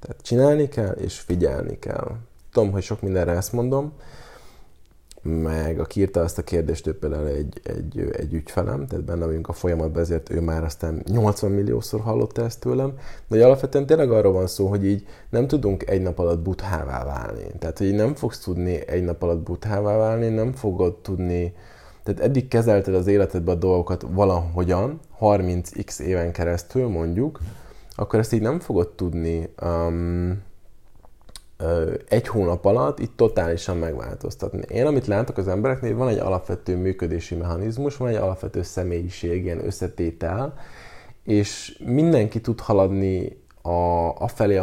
Tehát csinálni kell, és figyelni kell. Tudom, hogy sok mindenre ezt mondom, meg aki írta azt a kérdést, ő például egy, egy, egy ügyfelem, tehát benne vagyunk a folyamatban, ezért ő már aztán 80 milliószor hallotta ezt tőlem, de alapvetően tényleg arról van szó, hogy így nem tudunk egy nap alatt buthává válni. Tehát, hogy nem fogsz tudni egy nap alatt buthává válni, nem fogod tudni, tehát eddig kezelted az életedben a dolgokat valahogyan, 30x éven keresztül mondjuk, akkor ezt így nem fogod tudni um, egy hónap alatt itt totálisan megváltoztatni. Én, amit látok az embereknél, van egy alapvető működési mechanizmus, van egy alapvető személyiség, ilyen összetétel, és mindenki tud haladni a, a felé,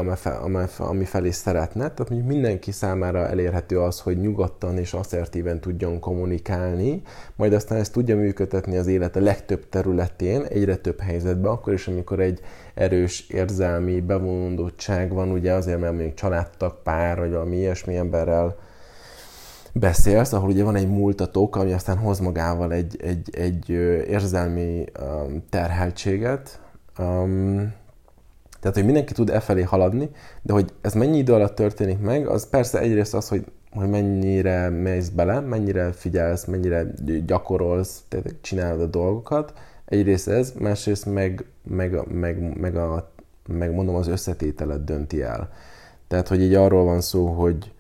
ami felé szeretne. Tehát mondjuk mindenki számára elérhető az, hogy nyugodtan és asszertíven tudjon kommunikálni, majd aztán ezt tudja működtetni az élete legtöbb területén, egyre több helyzetben, akkor is, amikor egy erős érzelmi bevonódottság van, ugye azért, mert mondjuk családtag, pár, vagy valami ilyesmi emberrel beszélsz, ahol ugye van egy múltatók, ami aztán hoz magával egy, egy, egy érzelmi terheltséget, um, tehát, hogy mindenki tud e felé haladni, de hogy ez mennyi idő alatt történik meg, az persze egyrészt az, hogy, hogy mennyire mész bele, mennyire figyelsz, mennyire gyakorolsz, tehát csinálod a dolgokat. Egyrészt ez, másrészt meg, meg, meg, meg, a, meg mondom az összetételet dönti el. Tehát, hogy így arról van szó, hogy,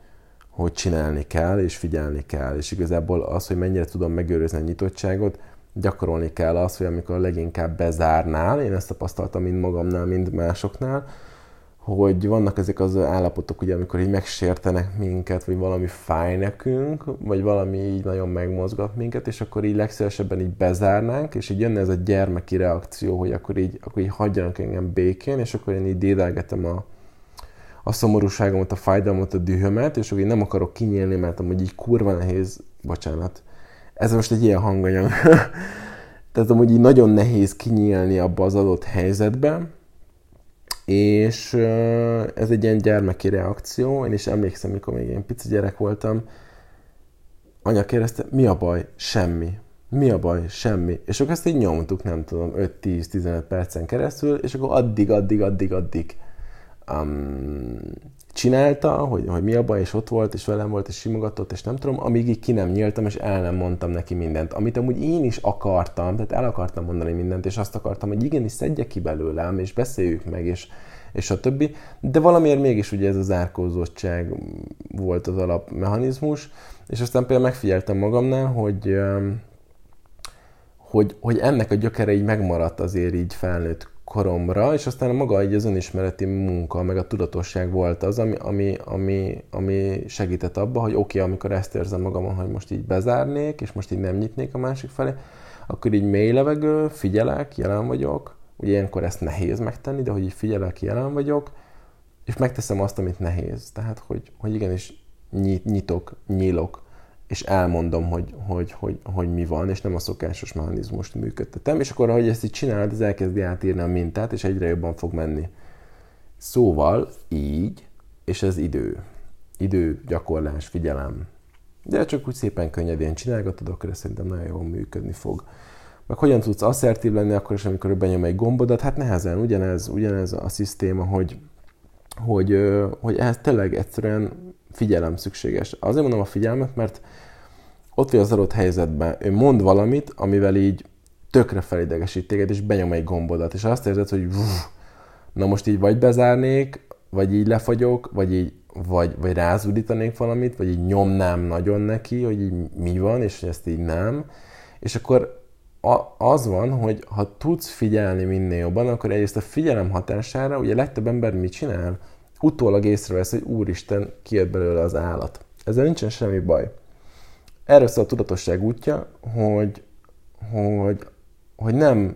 hogy csinálni kell, és figyelni kell, és igazából az, hogy mennyire tudom megőrizni a nyitottságot, gyakorolni kell azt, hogy amikor leginkább bezárnál, én ezt tapasztaltam mind magamnál, mind másoknál, hogy vannak ezek az állapotok, ugye, amikor így megsértenek minket, vagy valami fáj nekünk, vagy valami így nagyon megmozgat minket, és akkor így legszívesebben így bezárnánk, és így jönne ez a gyermeki reakció, hogy akkor így, akkor így hagyjanak engem békén, és akkor én így dédelgetem a, a szomorúságomat, a fájdalmat, a dühömet, és akkor így nem akarok kinyílni, mert amúgy így kurva nehéz, bocsánat, ez most egy ilyen hanganyag. Tehát amúgy így nagyon nehéz kinyílni abba az adott helyzetbe, és ez egy ilyen gyermeki reakció. Én is emlékszem, mikor még én pici gyerek voltam, anya kérdezte, mi a baj? Semmi. Mi a baj? Semmi. És akkor ezt így nyomtuk, nem tudom, 5-10-15 percen keresztül, és akkor addig, addig, addig, addig um, csinálta, hogy, hogy mi a baj, és ott volt, és velem volt, és simogatott, és nem tudom, amíg így ki nem nyíltam, és el nem mondtam neki mindent. Amit amúgy én is akartam, tehát el akartam mondani mindent, és azt akartam, hogy igenis szedje ki belőlem, és beszéljük meg, és, és a többi. De valamiért mégis ugye ez az árkózottság volt az alapmechanizmus, és aztán például megfigyeltem magamnál, hogy, hogy, hogy ennek a gyökere így megmaradt azért így felnőtt koromra, és aztán maga egy az önismereti munka, meg a tudatosság volt az, ami, ami, ami, ami segített abba, hogy oké, okay, amikor ezt érzem magamon, hogy most így bezárnék, és most így nem nyitnék a másik felé, akkor így mély levegő, figyelek, jelen vagyok, ugye ilyenkor ezt nehéz megtenni, de hogy így figyelek, jelen vagyok, és megteszem azt, amit nehéz. Tehát, hogy, hogy igenis nyit, nyitok, nyílok, és elmondom, hogy, hogy, hogy, hogy mi van, és nem a szokásos mechanizmust működtetem, és akkor, ahogy ezt így csinálod, ez elkezdi átírni a mintát, és egyre jobban fog menni. Szóval így, és ez idő. Idő, gyakorlás, figyelem. De csak úgy szépen könnyedén csinálgatod, akkor ez szerintem nagyon jól működni fog. Meg hogyan tudsz asszertív lenni akkor is, amikor benyom egy gombodat? Hát nehezen, ugyanez, ugyanez a szisztéma, hogy, hogy, hogy ehhez tényleg egyszerűen figyelem szükséges. Azért mondom a figyelmet, mert ott vagy az adott helyzetben, ő mond valamit, amivel így tökre felidegesít téged, és benyom egy gombodat, és azt érzed, hogy vuh, na most így vagy bezárnék, vagy így lefagyok, vagy így vagy, vagy rázudítanék valamit, vagy így nyomnám nagyon neki, hogy így mi van, és ezt így nem. És akkor a, az van, hogy ha tudsz figyelni minél jobban, akkor egyrészt a figyelem hatására, ugye legtöbb ember mit csinál? Utólag észrevesz, hogy úristen, kijött belőle az állat. Ezzel nincsen semmi baj. Erről szól a tudatosság útja, hogy, hogy, hogy nem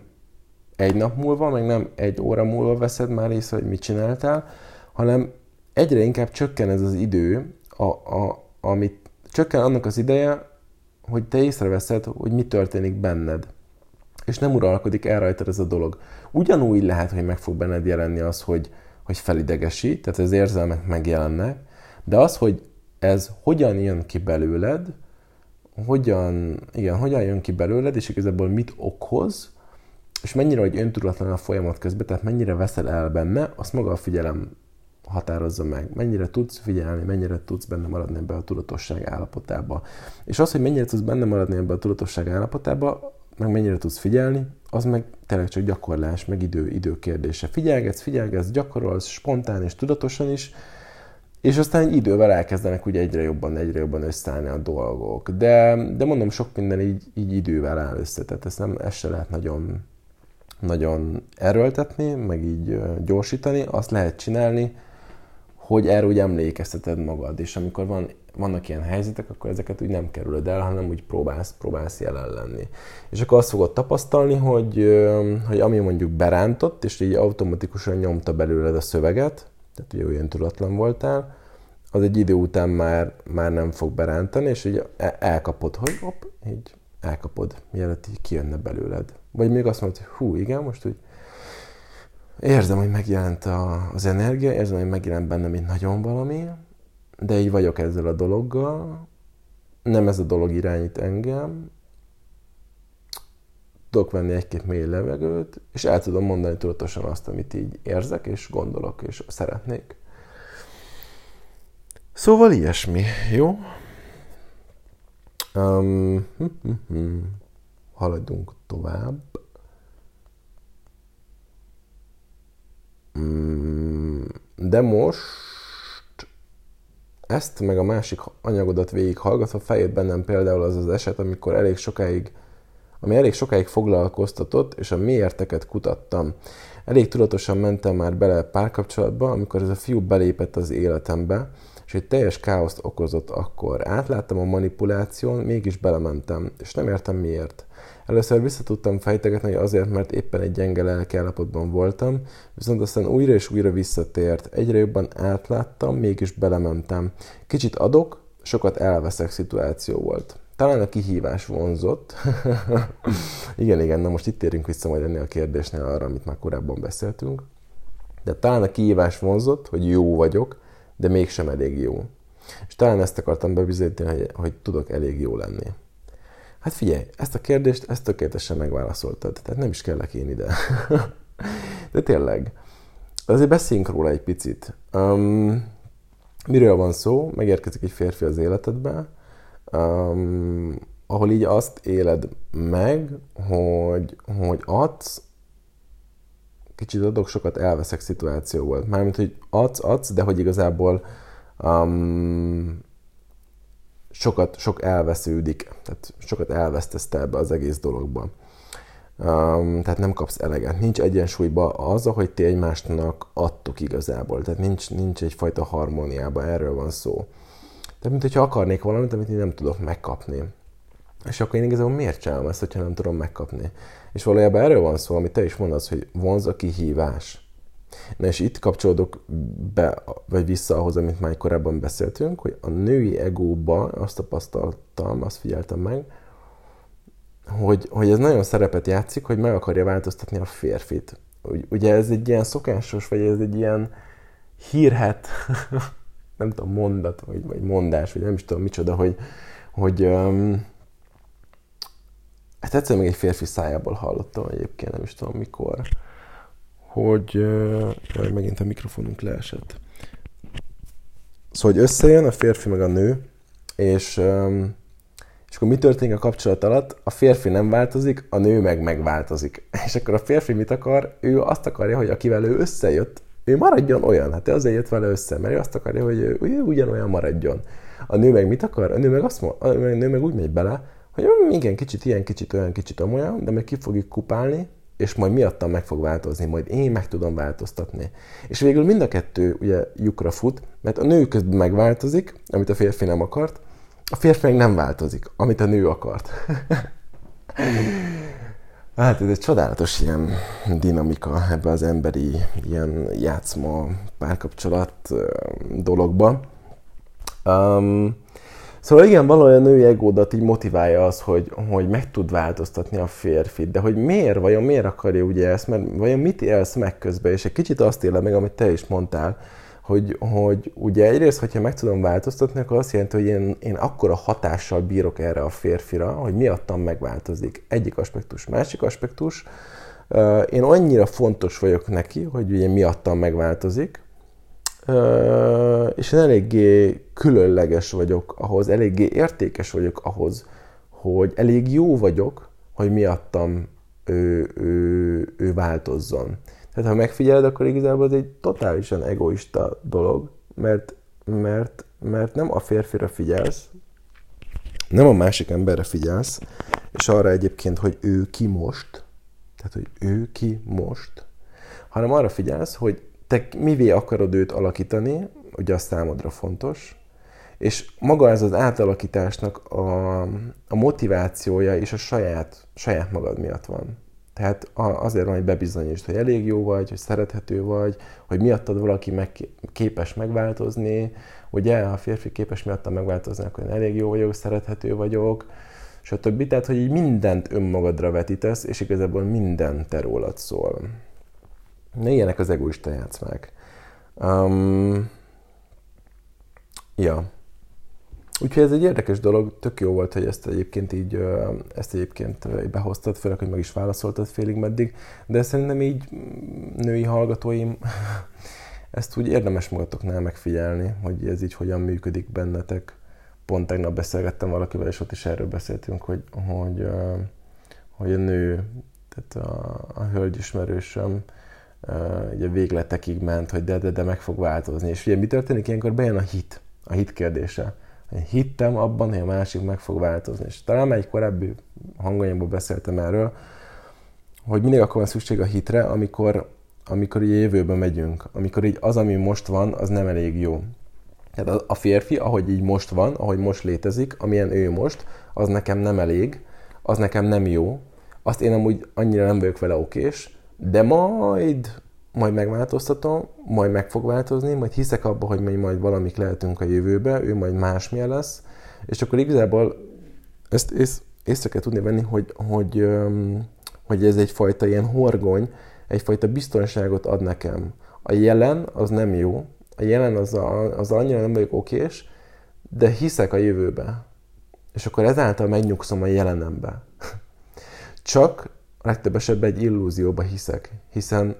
egy nap múlva, meg nem egy óra múlva veszed már észre, hogy mit csináltál, hanem egyre inkább csökken ez az idő, a, a, amit csökken annak az ideje, hogy te észreveszed, hogy mi történik benned. És nem uralkodik el rajtad ez a dolog. Ugyanúgy lehet, hogy meg fog benned jelenni az, hogy, hogy felidegesít, tehát az érzelmek megjelennek, de az, hogy ez hogyan jön ki belőled, hogyan, igen, hogyan jön ki belőled, és igazából mit okoz, és mennyire vagy öntudatlan a folyamat közben, tehát mennyire veszel el benne, azt maga a figyelem határozza meg. Mennyire tudsz figyelni, mennyire tudsz benne maradni ebbe a tudatosság állapotába. És az, hogy mennyire tudsz benne maradni ebbe a tudatosság állapotába, meg mennyire tudsz figyelni, az meg tényleg csak gyakorlás, meg idő, idő kérdése. Figyelgetsz, figyelgetsz, gyakorolsz, spontán és tudatosan is, és aztán idővel elkezdenek ugye egyre jobban, egyre jobban összeállni a dolgok. De, de mondom, sok minden így, így idővel áll össze, tehát ezt, nem, ezt se lehet nagyon, nagyon erőltetni, meg így gyorsítani, azt lehet csinálni, hogy erre úgy emlékezteted magad, és amikor van, vannak ilyen helyzetek, akkor ezeket úgy nem kerülöd el, hanem úgy próbálsz, próbálsz jelen lenni. És akkor azt fogod tapasztalni, hogy, hogy ami mondjuk berántott, és így automatikusan nyomta belőled a szöveget, tehát ugye olyan tudatlan voltál, az egy idő után már, már nem fog berántani, és így elkapod, hogy hopp, így elkapod, mielőtt így kijönne belőled. Vagy még azt mondod, hogy hú, igen, most úgy érzem, hogy megjelent a, az energia, érzem, hogy megjelent bennem egy nagyon valami, de így vagyok ezzel a dologgal, nem ez a dolog irányít engem, tudok venni egy-két mély levegőt, és el tudom mondani tudatosan azt, amit így érzek, és gondolok, és szeretnék. Szóval ilyesmi, jó? Um, hm, hm, hm. Haladjunk tovább. Mm, de most ezt meg a másik anyagodat végig hallgatva fejét bennem például az az eset, amikor elég sokáig, ami elég sokáig foglalkoztatott, és a miérteket kutattam. Elég tudatosan mentem már bele párkapcsolatba, amikor ez a fiú belépett az életembe, és egy teljes káoszt okozott akkor. Átláttam a manipuláción, mégis belementem, és nem értem miért. Először vissza tudtam fejtegetni, hogy azért, mert éppen egy gyenge lelkiállapotban voltam, viszont aztán újra és újra visszatért. Egyre jobban átláttam, mégis belementem. Kicsit adok, sokat elveszek szituáció volt. Talán a kihívás vonzott. igen, igen, na most itt térünk vissza majd ennél a kérdésnél arra, amit már korábban beszéltünk. De talán a kihívás vonzott, hogy jó vagyok, de mégsem elég jó. És talán ezt akartam bebizonyítani, hogy, hogy tudok elég jó lenni. Hát figyelj, ezt a kérdést, ezt tökéletesen megválaszoltad, tehát nem is kellek én ide. De tényleg, azért beszéljünk róla egy picit. Um, miről van szó? Megérkezik egy férfi az életedbe, um, ahol így azt éled meg, hogy, hogy adsz, kicsit adok, sokat elveszek szituáció. Mármint, hogy adsz, adsz, de hogy igazából um, sokat, sok elvesződik, tehát sokat elvesztesz te ebbe az egész dologban. Um, tehát nem kapsz eleget. Nincs egyensúlyba az, ahogy ti egymásnak adtok igazából. Tehát nincs, nincs egyfajta harmóniában, erről van szó. Tehát, mint hogyha akarnék valamit, amit én nem tudok megkapni. És akkor én igazából miért csinálom ezt, hogyha nem tudom megkapni? És valójában erről van szó, amit te is mondasz, hogy vonz a kihívás. Na és itt kapcsolódok be, vagy vissza ahhoz, amit már korábban beszéltünk, hogy a női egóba azt tapasztaltam, azt figyeltem meg, hogy, hogy ez nagyon szerepet játszik, hogy meg akarja változtatni a férfit. Ugye ez egy ilyen szokásos, vagy ez egy ilyen hírhet, nem tudom, mondat, vagy, vagy mondás, vagy nem is tudom micsoda, hogy, hogy um, ezt egyszer még egy férfi szájából hallottam egyébként, nem is tudom mikor, hogy uh, megint a mikrofonunk leesett. Szóval, hogy összejön a férfi meg a nő, és, és akkor mi történik a kapcsolat alatt? A férfi nem változik, a nő meg megváltozik. És akkor a férfi mit akar? Ő azt akarja, hogy akivel ő összejött, ő maradjon olyan. Hát ő azért jött vele össze, mert ő azt akarja, hogy ő, ő ugyanolyan maradjon. A nő meg mit akar? A nő meg, azt a nő meg úgy megy bele, hogy igen, kicsit ilyen, kicsit olyan, kicsit olyan, de meg ki fogjuk kupálni, és majd miattam meg fog változni, majd én meg tudom változtatni. És végül mind a kettő ugye lyukra fut, mert a nő közben megváltozik, amit a férfi nem akart, a férfi meg nem változik, amit a nő akart. hát ez egy csodálatos ilyen dinamika ebbe az emberi ilyen játszma párkapcsolat dologba. Um, Szóval igen, valójában a női egódat így motiválja az, hogy, hogy meg tud változtatni a férfit, de hogy miért, vajon miért akarja ugye ezt, mert vajon mit élsz meg közben, és egy kicsit azt élem meg, amit te is mondtál, hogy, hogy ugye egyrészt, hogyha meg tudom változtatni, akkor azt jelenti, hogy én, én akkora hatással bírok erre a férfira, hogy miattam megváltozik. Egyik aspektus. Másik aspektus, Én annyira fontos vagyok neki, hogy ugye miattam megváltozik, és én eléggé különleges vagyok ahhoz, eléggé értékes vagyok ahhoz, hogy elég jó vagyok, hogy miattam ő, ő, ő változzon. Tehát ha megfigyeled, akkor igazából ez egy totálisan egoista dolog, mert, mert, mert nem a férfira figyelsz, nem a másik emberre figyelsz, és arra egyébként, hogy ő ki most, tehát, hogy ő ki most, hanem arra figyelsz, hogy te mivé akarod őt alakítani, ugye az számodra fontos, és maga ez az átalakításnak a, a motivációja és a saját, saját magad miatt van. Tehát azért van, hogy bebizonyítsd, hogy elég jó vagy, hogy szerethető vagy, hogy miattad valaki meg, képes megváltozni, ugye, ha a férfi képes miattam megváltozni, akkor én elég jó vagyok, szerethető vagyok, stb. Tehát, hogy így mindent önmagadra vetítesz, és igazából minden te rólad szól. Ne ilyenek az egoista játszmák. Um, ja. Úgyhogy ez egy érdekes dolog, tök jó volt, hogy ezt egyébként így, ezt egyébként behoztad, főleg, hogy meg is válaszoltad félig meddig, de szerintem így mm, női hallgatóim, ezt úgy érdemes magatoknál megfigyelni, hogy ez így hogyan működik bennetek. Pont tegnap beszélgettem valakivel, és ott is erről beszéltünk, hogy, hogy, hogy a nő, tehát a, a hölgyismerősöm, ugye végletekig ment, hogy de, de, de meg fog változni. És ugye mi történik? Ilyenkor bejön a hit, a hit kérdése. Én hittem abban, hogy a másik meg fog változni. És talán már egy korábbi hanganyagban beszéltem erről, hogy mindig akkor van szükség a hitre, amikor, amikor így jövőbe megyünk. Amikor így az, ami most van, az nem elég jó. Tehát a férfi, ahogy így most van, ahogy most létezik, amilyen ő most, az nekem nem elég, az nekem nem jó, azt én amúgy annyira nem vagyok vele okés, de majd majd megváltoztatom, majd meg fog változni, majd hiszek abba, hogy mi majd valamik lehetünk a jövőbe, ő majd másmilyen lesz, és akkor igazából ezt ész, észre kell tudni venni, hogy, hogy, hogy ez egyfajta ilyen horgony, egyfajta biztonságot ad nekem. A jelen az nem jó, a jelen az, a, az annyira nem vagyok okés, de hiszek a jövőbe. És akkor ezáltal megnyugszom a jelenembe. Csak legtöbb esetben egy illúzióba hiszek, hiszen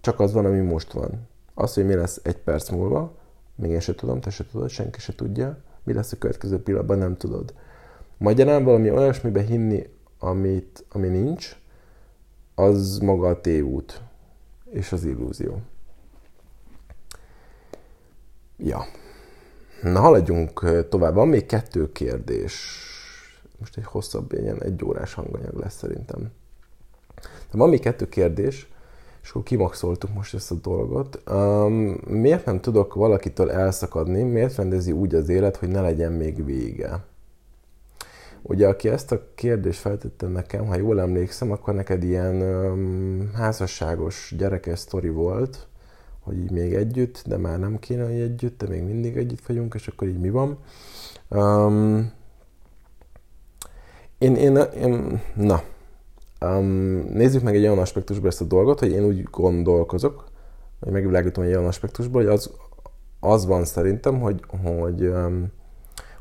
csak az van, ami most van. Az, hogy mi lesz egy perc múlva, még én se tudom, te se tudod, senki se tudja. Mi lesz a következő pillanatban, nem tudod. Magyarán valami olyasmibe hinni, amit, ami nincs, az maga a tévút és az illúzió. Ja. Na, haladjunk tovább. Van még kettő kérdés. Most egy hosszabb, ilyen egy órás hanganyag lesz szerintem. De van még kettő kérdés és akkor kimaxoltuk most ezt a dolgot. Um, miért nem tudok valakitől elszakadni? Miért rendezi úgy az élet, hogy ne legyen még vége? Ugye, aki ezt a kérdést feltette nekem, ha jól emlékszem, akkor neked ilyen um, házasságos gyerekes sztori volt, hogy így még együtt, de már nem kéne, hogy együtt, de még mindig együtt vagyunk, és akkor így mi van. Um, én, én, én, na, Um, nézzük meg egy olyan aspektusból ezt a dolgot, hogy én úgy gondolkozok, hogy megvilágítom egy olyan aspektusból, hogy az, az van szerintem, hogy, hogy, um,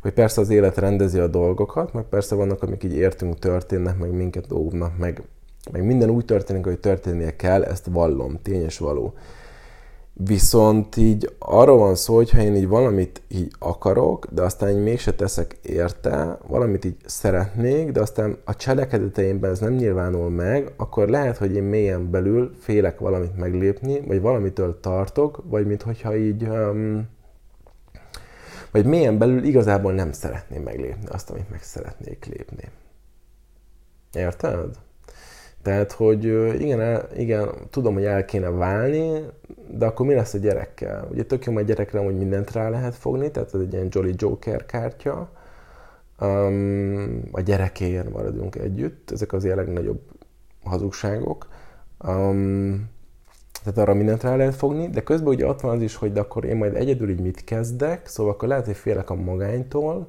hogy persze az élet rendezi a dolgokat, meg persze vannak, amik így értünk, történnek, meg minket óvnak, meg, meg minden úgy történik, hogy történnie kell, ezt vallom, tényes való. Viszont így arról van szó, hogy ha én így valamit így akarok, de aztán így mégse teszek érte, valamit így szeretnék, de aztán a cselekedeteimben ez nem nyilvánul meg, akkor lehet, hogy én mélyen belül félek valamit meglépni, vagy valamitől tartok, vagy minthogyha így... Um, vagy mélyen belül igazából nem szeretném meglépni azt, amit meg szeretnék lépni. Érted? Tehát, hogy igen, igen, tudom, hogy el kéne válni, de akkor mi lesz a gyerekkel? Ugye tök jó, hogy gyerekre hogy mindent rá lehet fogni, tehát ez egy ilyen Jolly Joker kártya. Um, a gyerekéért maradunk együtt, ezek az ilyen legnagyobb hazugságok. Um, tehát arra mindent rá lehet fogni, de közben ugye ott van az is, hogy de akkor én majd egyedül így mit kezdek, szóval akkor lehet, hogy félek a magánytól,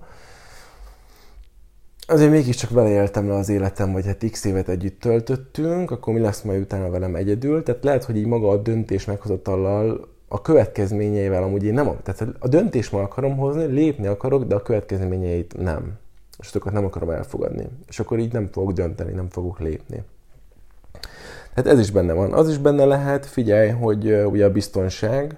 azért mégiscsak beleéltem le az életem, hogy hát x évet együtt töltöttünk, akkor mi lesz majd utána velem egyedül. Tehát lehet, hogy így maga a döntés meghozatallal a következményeivel amúgy én nem, tehát a döntést ma akarom hozni, lépni akarok, de a következményeit nem. És azokat nem akarom elfogadni. És akkor így nem fogok dönteni, nem fogok lépni. Hát ez is benne van. Az is benne lehet, figyelj, hogy ugye a biztonság,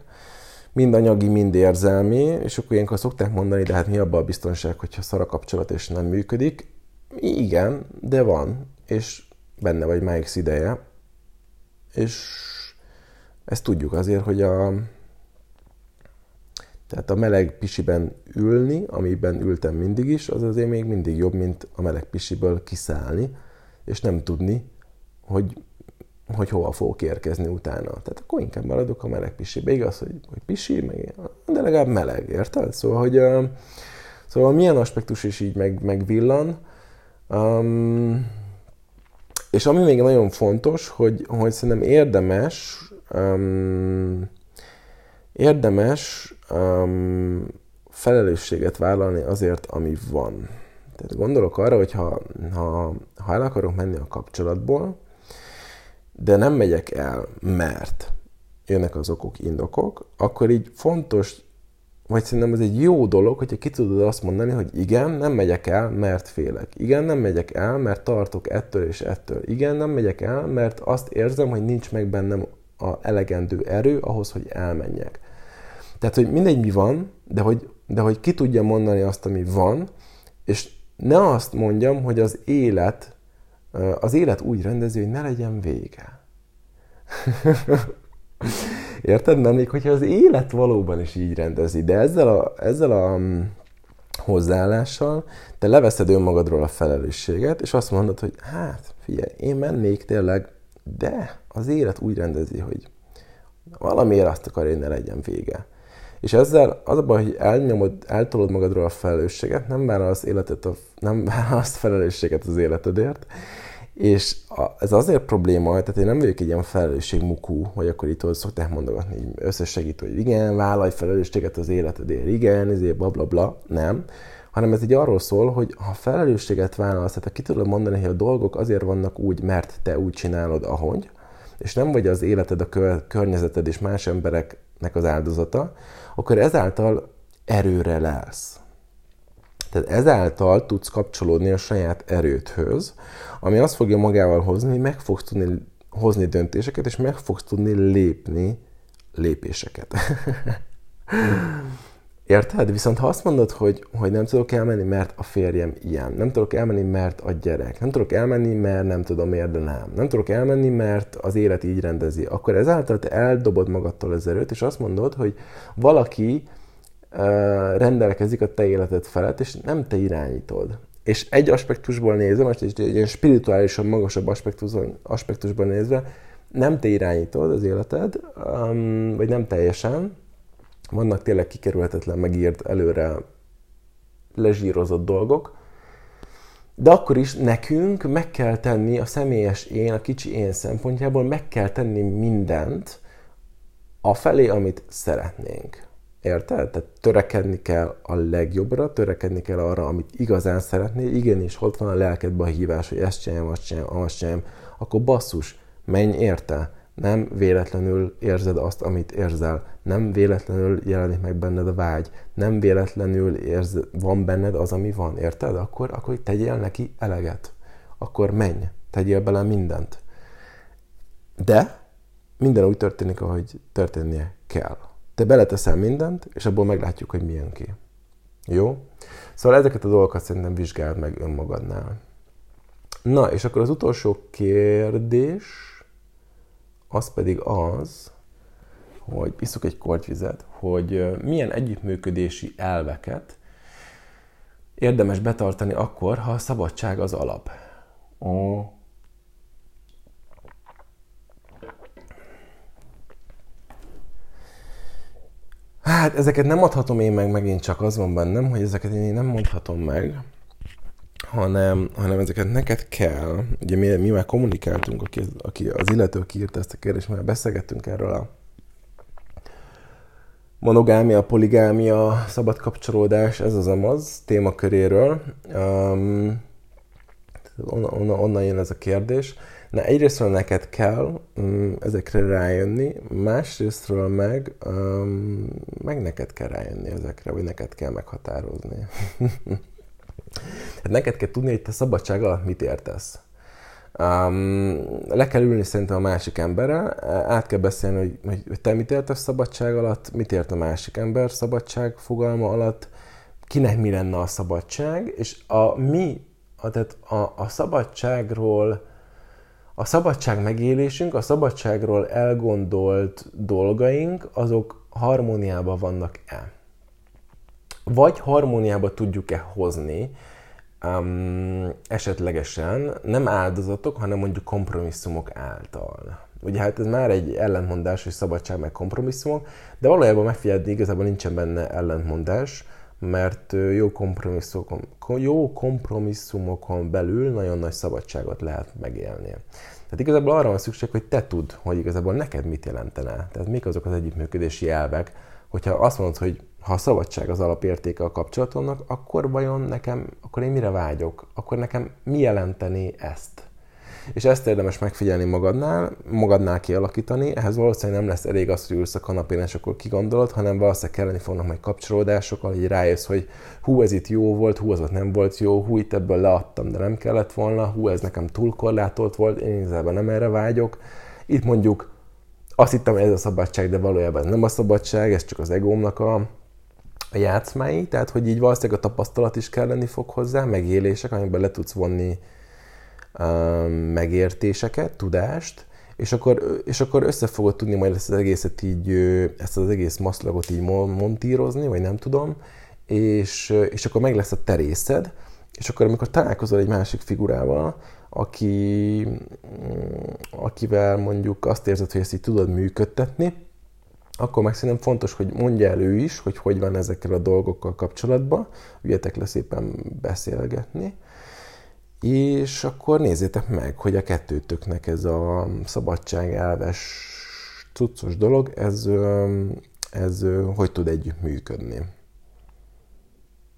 mind anyagi, mind érzelmi, és akkor ilyenkor szokták mondani, de hát mi abban a biztonság, hogyha szar a kapcsolat és nem működik. Igen, de van, és benne vagy már ideje, és ezt tudjuk azért, hogy a, tehát a meleg pisiben ülni, amiben ültem mindig is, az azért még mindig jobb, mint a meleg pisiből kiszállni, és nem tudni, hogy, hogy hova fogok érkezni utána. Tehát akkor inkább maradok a meleg pisibe. Igaz, hogy, hogy pisi, meg, de legalább meleg, érted? Szóval, hogy szóval milyen aspektus is így meg, megvillan. Um, és ami még nagyon fontos, hogy, hogy szerintem érdemes um, érdemes um, felelősséget vállalni azért, ami van. Tehát gondolok arra, hogy ha, ha, ha el akarok menni a kapcsolatból, de nem megyek el, mert jönnek az okok, indokok, akkor így fontos, vagy szerintem ez egy jó dolog, hogyha ki tudod azt mondani, hogy igen, nem megyek el, mert félek. Igen, nem megyek el, mert tartok ettől és ettől. Igen, nem megyek el, mert azt érzem, hogy nincs meg bennem a elegendő erő ahhoz, hogy elmenjek. Tehát, hogy mindegy mi van, de hogy, de hogy ki tudja mondani azt, ami van, és ne azt mondjam, hogy az élet, az élet úgy rendezi, hogy ne legyen vége. Érted? Nem még hogyha az élet valóban is így rendezi, de ezzel a, ezzel a mm, hozzáállással te leveszed önmagadról a felelősséget, és azt mondod, hogy hát, figyelj, én mennék tényleg, de az élet úgy rendezi, hogy valamiért azt akar, hogy ne legyen vége. És ezzel az a baj, hogy elnyomod, eltolod magadról a felelősséget, nem vállalsz, életet a, nem vállalsz felelősséget az életedért, és ez azért probléma, tehát én nem vagyok egy ilyen felelősségmukú, hogy akkor itt szokták mondogatni, hogy összesegítő, hogy igen, vállalj felelősséget az életedért, igen, ezért bla bla bla, nem, hanem ez egy arról szól, hogy ha felelősséget vállalsz, tehát ki tudod mondani, hogy a dolgok azért vannak úgy, mert te úgy csinálod, ahogy, és nem vagy az életed, a környezeted és más embereknek az áldozata, akkor ezáltal erőre lesz. Tehát ezáltal tudsz kapcsolódni a saját erődhöz, ami azt fogja magával hozni, hogy meg fogsz tudni hozni döntéseket, és meg fogsz tudni lépni lépéseket. Érted? Viszont ha azt mondod, hogy, hogy nem tudok elmenni, mert a férjem ilyen, nem tudok elmenni, mert a gyerek, nem tudok elmenni, mert nem tudom miért, de nem, nem tudok elmenni, mert az élet így rendezi, akkor ezáltal te eldobod magadtól az erőt, és azt mondod, hogy valaki rendelkezik a te életed felett, és nem te irányítod. És egy aspektusból nézve, most egy ilyen spirituálisan magasabb aspektusban, nézve, nem te irányítod az életed, vagy nem teljesen, vannak tényleg kikerülhetetlen, megírt, előre lezsírozott dolgok, de akkor is nekünk meg kell tenni a személyes én, a kicsi én szempontjából meg kell tenni mindent a felé, amit szeretnénk. Érted? Tehát törekedni kell a legjobbra, törekedni kell arra, amit igazán szeretnél. Igenis, ott van a lelkedben a hívás, hogy ezt csináljam, azt csináljam, azt csináljam. Akkor basszus, menj érte nem véletlenül érzed azt, amit érzel, nem véletlenül jelenik meg benned a vágy, nem véletlenül érz, van benned az, ami van, érted? Akkor, akkor tegyél neki eleget. Akkor menj, tegyél bele mindent. De minden úgy történik, ahogy történnie kell. Te beleteszel mindent, és abból meglátjuk, hogy milyen ki. Jó? Szóval ezeket a dolgokat szerintem vizsgáld meg önmagadnál. Na, és akkor az utolsó kérdés, az pedig az, hogy iszuk egy kortyvizet, hogy milyen együttműködési elveket érdemes betartani akkor, ha a szabadság az alap. Ó. Hát ezeket nem adhatom én meg, megint csak az van bennem, hogy ezeket én nem mondhatom meg, hanem, hanem ezeket neked kell, ugye mi, mi már kommunikáltunk, aki, aki az illető, aki írta ezt a kérdést, mert beszélgettünk erről a monogámia, poligámia, szabad kapcsolódás, ez az amaz témaköréről. Um, onnan, onnan jön ez a kérdés. Na egyrésztről neked kell um, ezekre rájönni, másrésztről meg, um, meg neked kell rájönni ezekre, vagy neked kell meghatározni. Hát neked kell tudni, hogy te szabadság alatt mit értesz. Um, le kell ülni szerintem a másik emberrel, át kell beszélni, hogy, hogy te mit értesz szabadság alatt, mit ért a másik ember szabadság fogalma alatt, kinek mi lenne a szabadság, és a mi, a, tehát a, a szabadságról, a szabadság megélésünk, a szabadságról elgondolt dolgaink, azok harmóniában vannak-e? Vagy harmóniába tudjuk-e hozni um, esetlegesen nem áldozatok, hanem mondjuk kompromisszumok által. Ugye hát ez már egy ellentmondás, hogy szabadság meg kompromisszumok, de valójában megfigyelni igazából nincsen benne ellentmondás, mert jó kompromisszumokon, jó kompromisszumokon belül nagyon nagy szabadságot lehet megélni. Tehát igazából arra van szükség, hogy te tudd, hogy igazából neked mit jelentene. Tehát mik azok az együttműködési elvek, hogyha azt mondod, hogy ha a szabadság az alapértéke a kapcsolatomnak, akkor vajon nekem, akkor én mire vágyok? Akkor nekem mi jelenteni ezt? És ezt érdemes megfigyelni magadnál, magadnál kialakítani, ehhez valószínűleg nem lesz elég az, hogy ülsz a kanapén, és akkor kigondolod, hanem valószínűleg kelleni fognak majd kapcsolódások, hogy rájössz, hogy hú, ez itt jó volt, hú, az ott nem volt jó, hú, itt ebből leadtam, de nem kellett volna, hú, ez nekem túl korlátolt volt, én igazából nem erre vágyok. Itt mondjuk azt hittem, hogy ez a szabadság, de valójában ez nem a szabadság, ez csak az egómnak a, a játszmái, tehát hogy így valószínűleg a tapasztalat is kelleni fog hozzá, megélések, amikben le tudsz vonni megértéseket, tudást, és akkor, és akkor össze fogod tudni majd ezt az egészet így, ezt az egész maszlagot így montírozni, vagy nem tudom, és, és akkor meg lesz a terészed, és akkor amikor találkozol egy másik figurával, aki, akivel mondjuk azt érzed, hogy ezt így tudod működtetni, akkor meg szerintem fontos, hogy mondja el ő is, hogy hogy van ezekkel a dolgokkal kapcsolatban, üljetek le szépen beszélgetni, és akkor nézzétek meg, hogy a kettőtöknek ez a szabadság elves cuccos dolog, ez, ez hogy tud együtt működni.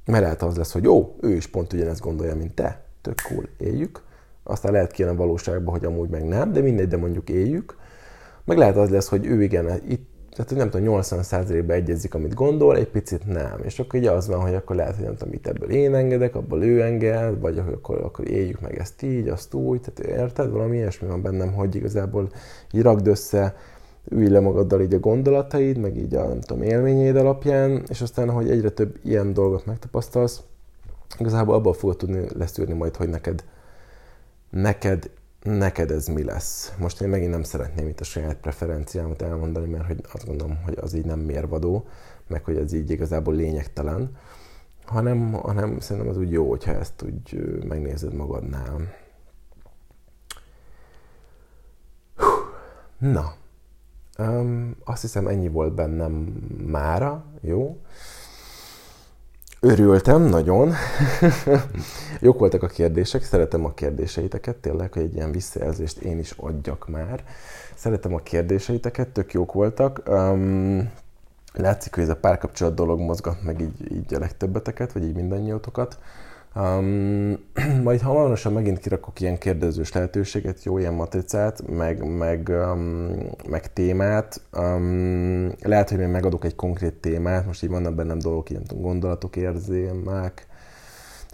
Mert lehet az lesz, hogy jó, ő is pont ugyanezt gondolja, mint te, tök cool, éljük. Aztán lehet kijön a valóságban, hogy amúgy meg nem, de mindegy, de mondjuk éljük. Meg lehet az lesz, hogy ő igen, itt tehát nem tudom, 80%-ban egyezik, amit gondol, egy picit nem. És akkor ugye az van, hogy akkor lehet, hogy nem tudom, mit ebből én engedek, abból ő enged, vagy akkor, akkor éljük meg ezt így, azt úgy, tehát érted? Valami ilyesmi van bennem, hogy igazából így ragd össze, ülj le magaddal így a gondolataid, meg így a nem tudom, élményeid alapján, és aztán, hogy egyre több ilyen dolgot megtapasztalsz, igazából abból fogod tudni leszűrni majd, hogy neked, neked neked ez mi lesz? Most én megint nem szeretném itt a saját preferenciámat elmondani, mert hogy azt gondolom, hogy az így nem mérvadó, meg hogy ez így igazából lényegtelen, hanem, hanem szerintem az úgy jó, hogyha ezt úgy megnézed magadnál. Na, um, azt hiszem ennyi volt bennem mára, jó? Örültem nagyon. Jók voltak a kérdések, szeretem a kérdéseiteket, tényleg, hogy egy ilyen visszajelzést én is adjak már. Szeretem a kérdéseiteket, tök jók voltak. Um, látszik, hogy ez a párkapcsolat dolog mozgat meg így, így a legtöbbeteket, vagy így mindannyiótokat. Um, majd hamarosan megint kirakok ilyen kérdezős lehetőséget, jó ilyen matricát, meg, meg, um, meg témát. Um, lehet, hogy még megadok egy konkrét témát, most így vannak bennem dolgok, ilyen gondolatok, érzémek.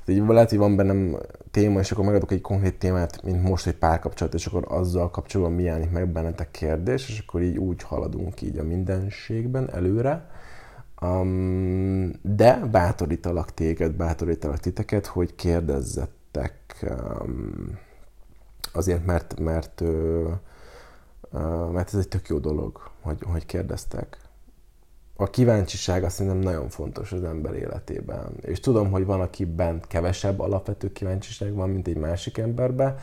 Tehát így lehet, hogy van bennem téma, és akkor megadok egy konkrét témát, mint most egy párkapcsolat, és akkor azzal kapcsolatban mi jelenik meg bennetek kérdés, és akkor így úgy haladunk így a mindenségben előre. Um, de bátorítalak téged, bátorítalak titeket, hogy kérdezzettek um, azért, mert, mert, uh, mert ez egy tök jó dolog, hogy, hogy kérdeztek. A kíváncsiság azt szerintem nagyon fontos az ember életében. És tudom, hogy van, akiben kevesebb alapvető kíváncsiság van, mint egy másik emberben,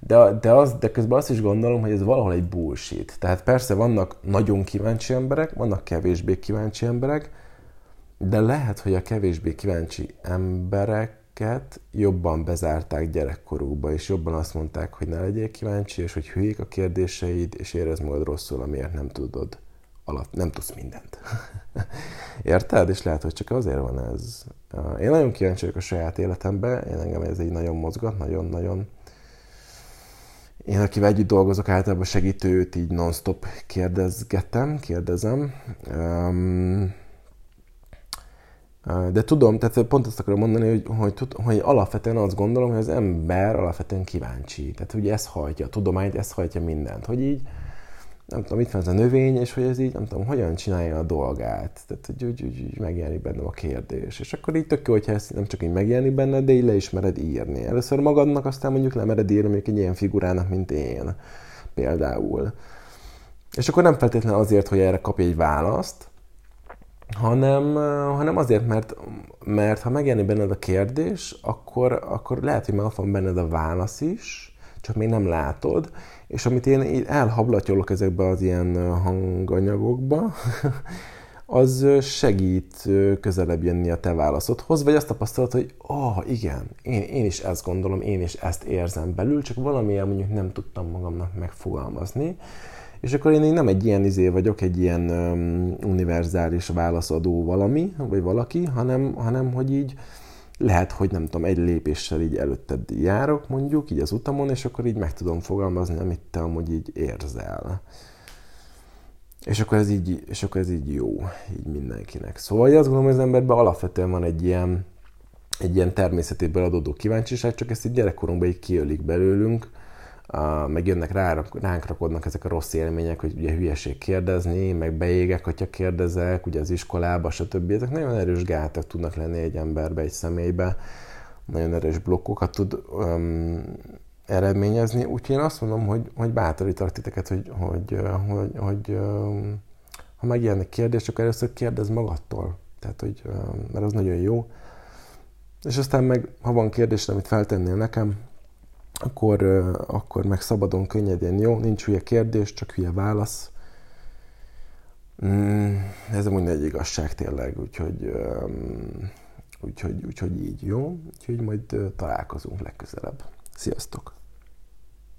de, de, az, de közben azt is gondolom, hogy ez valahol egy bullshit. Tehát persze vannak nagyon kíváncsi emberek, vannak kevésbé kíváncsi emberek, de lehet, hogy a kevésbé kíváncsi embereket jobban bezárták gyerekkorukba, és jobban azt mondták, hogy ne legyél kíváncsi, és hogy hülyék a kérdéseid, és érezd magad rosszul, amiért nem tudod alap, nem tudsz mindent. Érted? És lehet, hogy csak azért van ez. Én nagyon kíváncsi vagyok a saját életembe, én engem ez így nagyon mozgat, nagyon-nagyon én, akivel együtt dolgozok, általában segítőt így non-stop kérdezgetem, kérdezem. Um, De tudom, tehát pont azt akarom mondani, hogy, hogy, hogy alapvetően azt gondolom, hogy az ember alapvetően kíváncsi. Tehát ugye ez hajtja a tudományt, ez hajtja mindent. Hogy így, nem tudom, itt van ez a növény, és hogy ez így, nem tudom, hogyan csinálja a dolgát. Tehát, hogy úgy, úgy, úgy megjelenik benne a kérdés. És akkor így tök jó, hogyha ezt nem csak így megjelenik benne, de így le is mered írni. Először magadnak, aztán mondjuk lemered írni mondjuk egy ilyen figurának, mint én például. És akkor nem feltétlenül azért, hogy erre kapj egy választ, hanem, hanem azért, mert, mert ha megjelenik benned a kérdés, akkor, akkor lehet, hogy meg van benned a válasz is, csak még nem látod, és amit én elhablatyolok ezekbe az ilyen hanganyagokba, az segít közelebb jönni a te válaszodhoz, vagy azt tapasztalod, hogy oh, igen, én, én is ezt gondolom, én is ezt érzem belül, csak valamilyen mondjuk nem tudtam magamnak megfogalmazni, és akkor én nem egy ilyen izé vagyok, egy ilyen um, univerzális válaszadó valami, vagy valaki, hanem, hanem hogy így lehet, hogy nem tudom, egy lépéssel így előtted járok mondjuk, így az utamon, és akkor így meg tudom fogalmazni, amit te amúgy így érzel. És akkor ez így, és akkor ez így jó, így mindenkinek. Szóval azt gondolom, hogy az emberben alapvetően van egy ilyen, egy ilyen természetéből adódó kíváncsiság, csak ezt így gyerekkorunkban így kiölik belőlünk, meg jönnek rá, ránk rakodnak ezek a rossz élmények, hogy ugye hülyeség kérdezni, meg beégek, hogyha kérdezek, ugye az iskolába, stb. Ezek nagyon erős gátak tudnak lenni egy emberbe, egy személybe, nagyon erős blokkokat tud um, eredményezni. Úgyhogy én azt mondom, hogy, hogy bátorítok titeket, hogy, hogy, hogy, hogy um, ha megjelennek kérdés, akkor először kérdezz magadtól. Tehát, hogy, um, mert az nagyon jó. És aztán meg, ha van kérdés, amit feltennél nekem, akkor, akkor meg szabadon, könnyedén, jó? Nincs hülye kérdés, csak hülye válasz. Mm, ez amúgy egy igazság tényleg, úgyhogy, úgyhogy, úgyhogy így, jó? Úgyhogy majd találkozunk legközelebb. Sziasztok!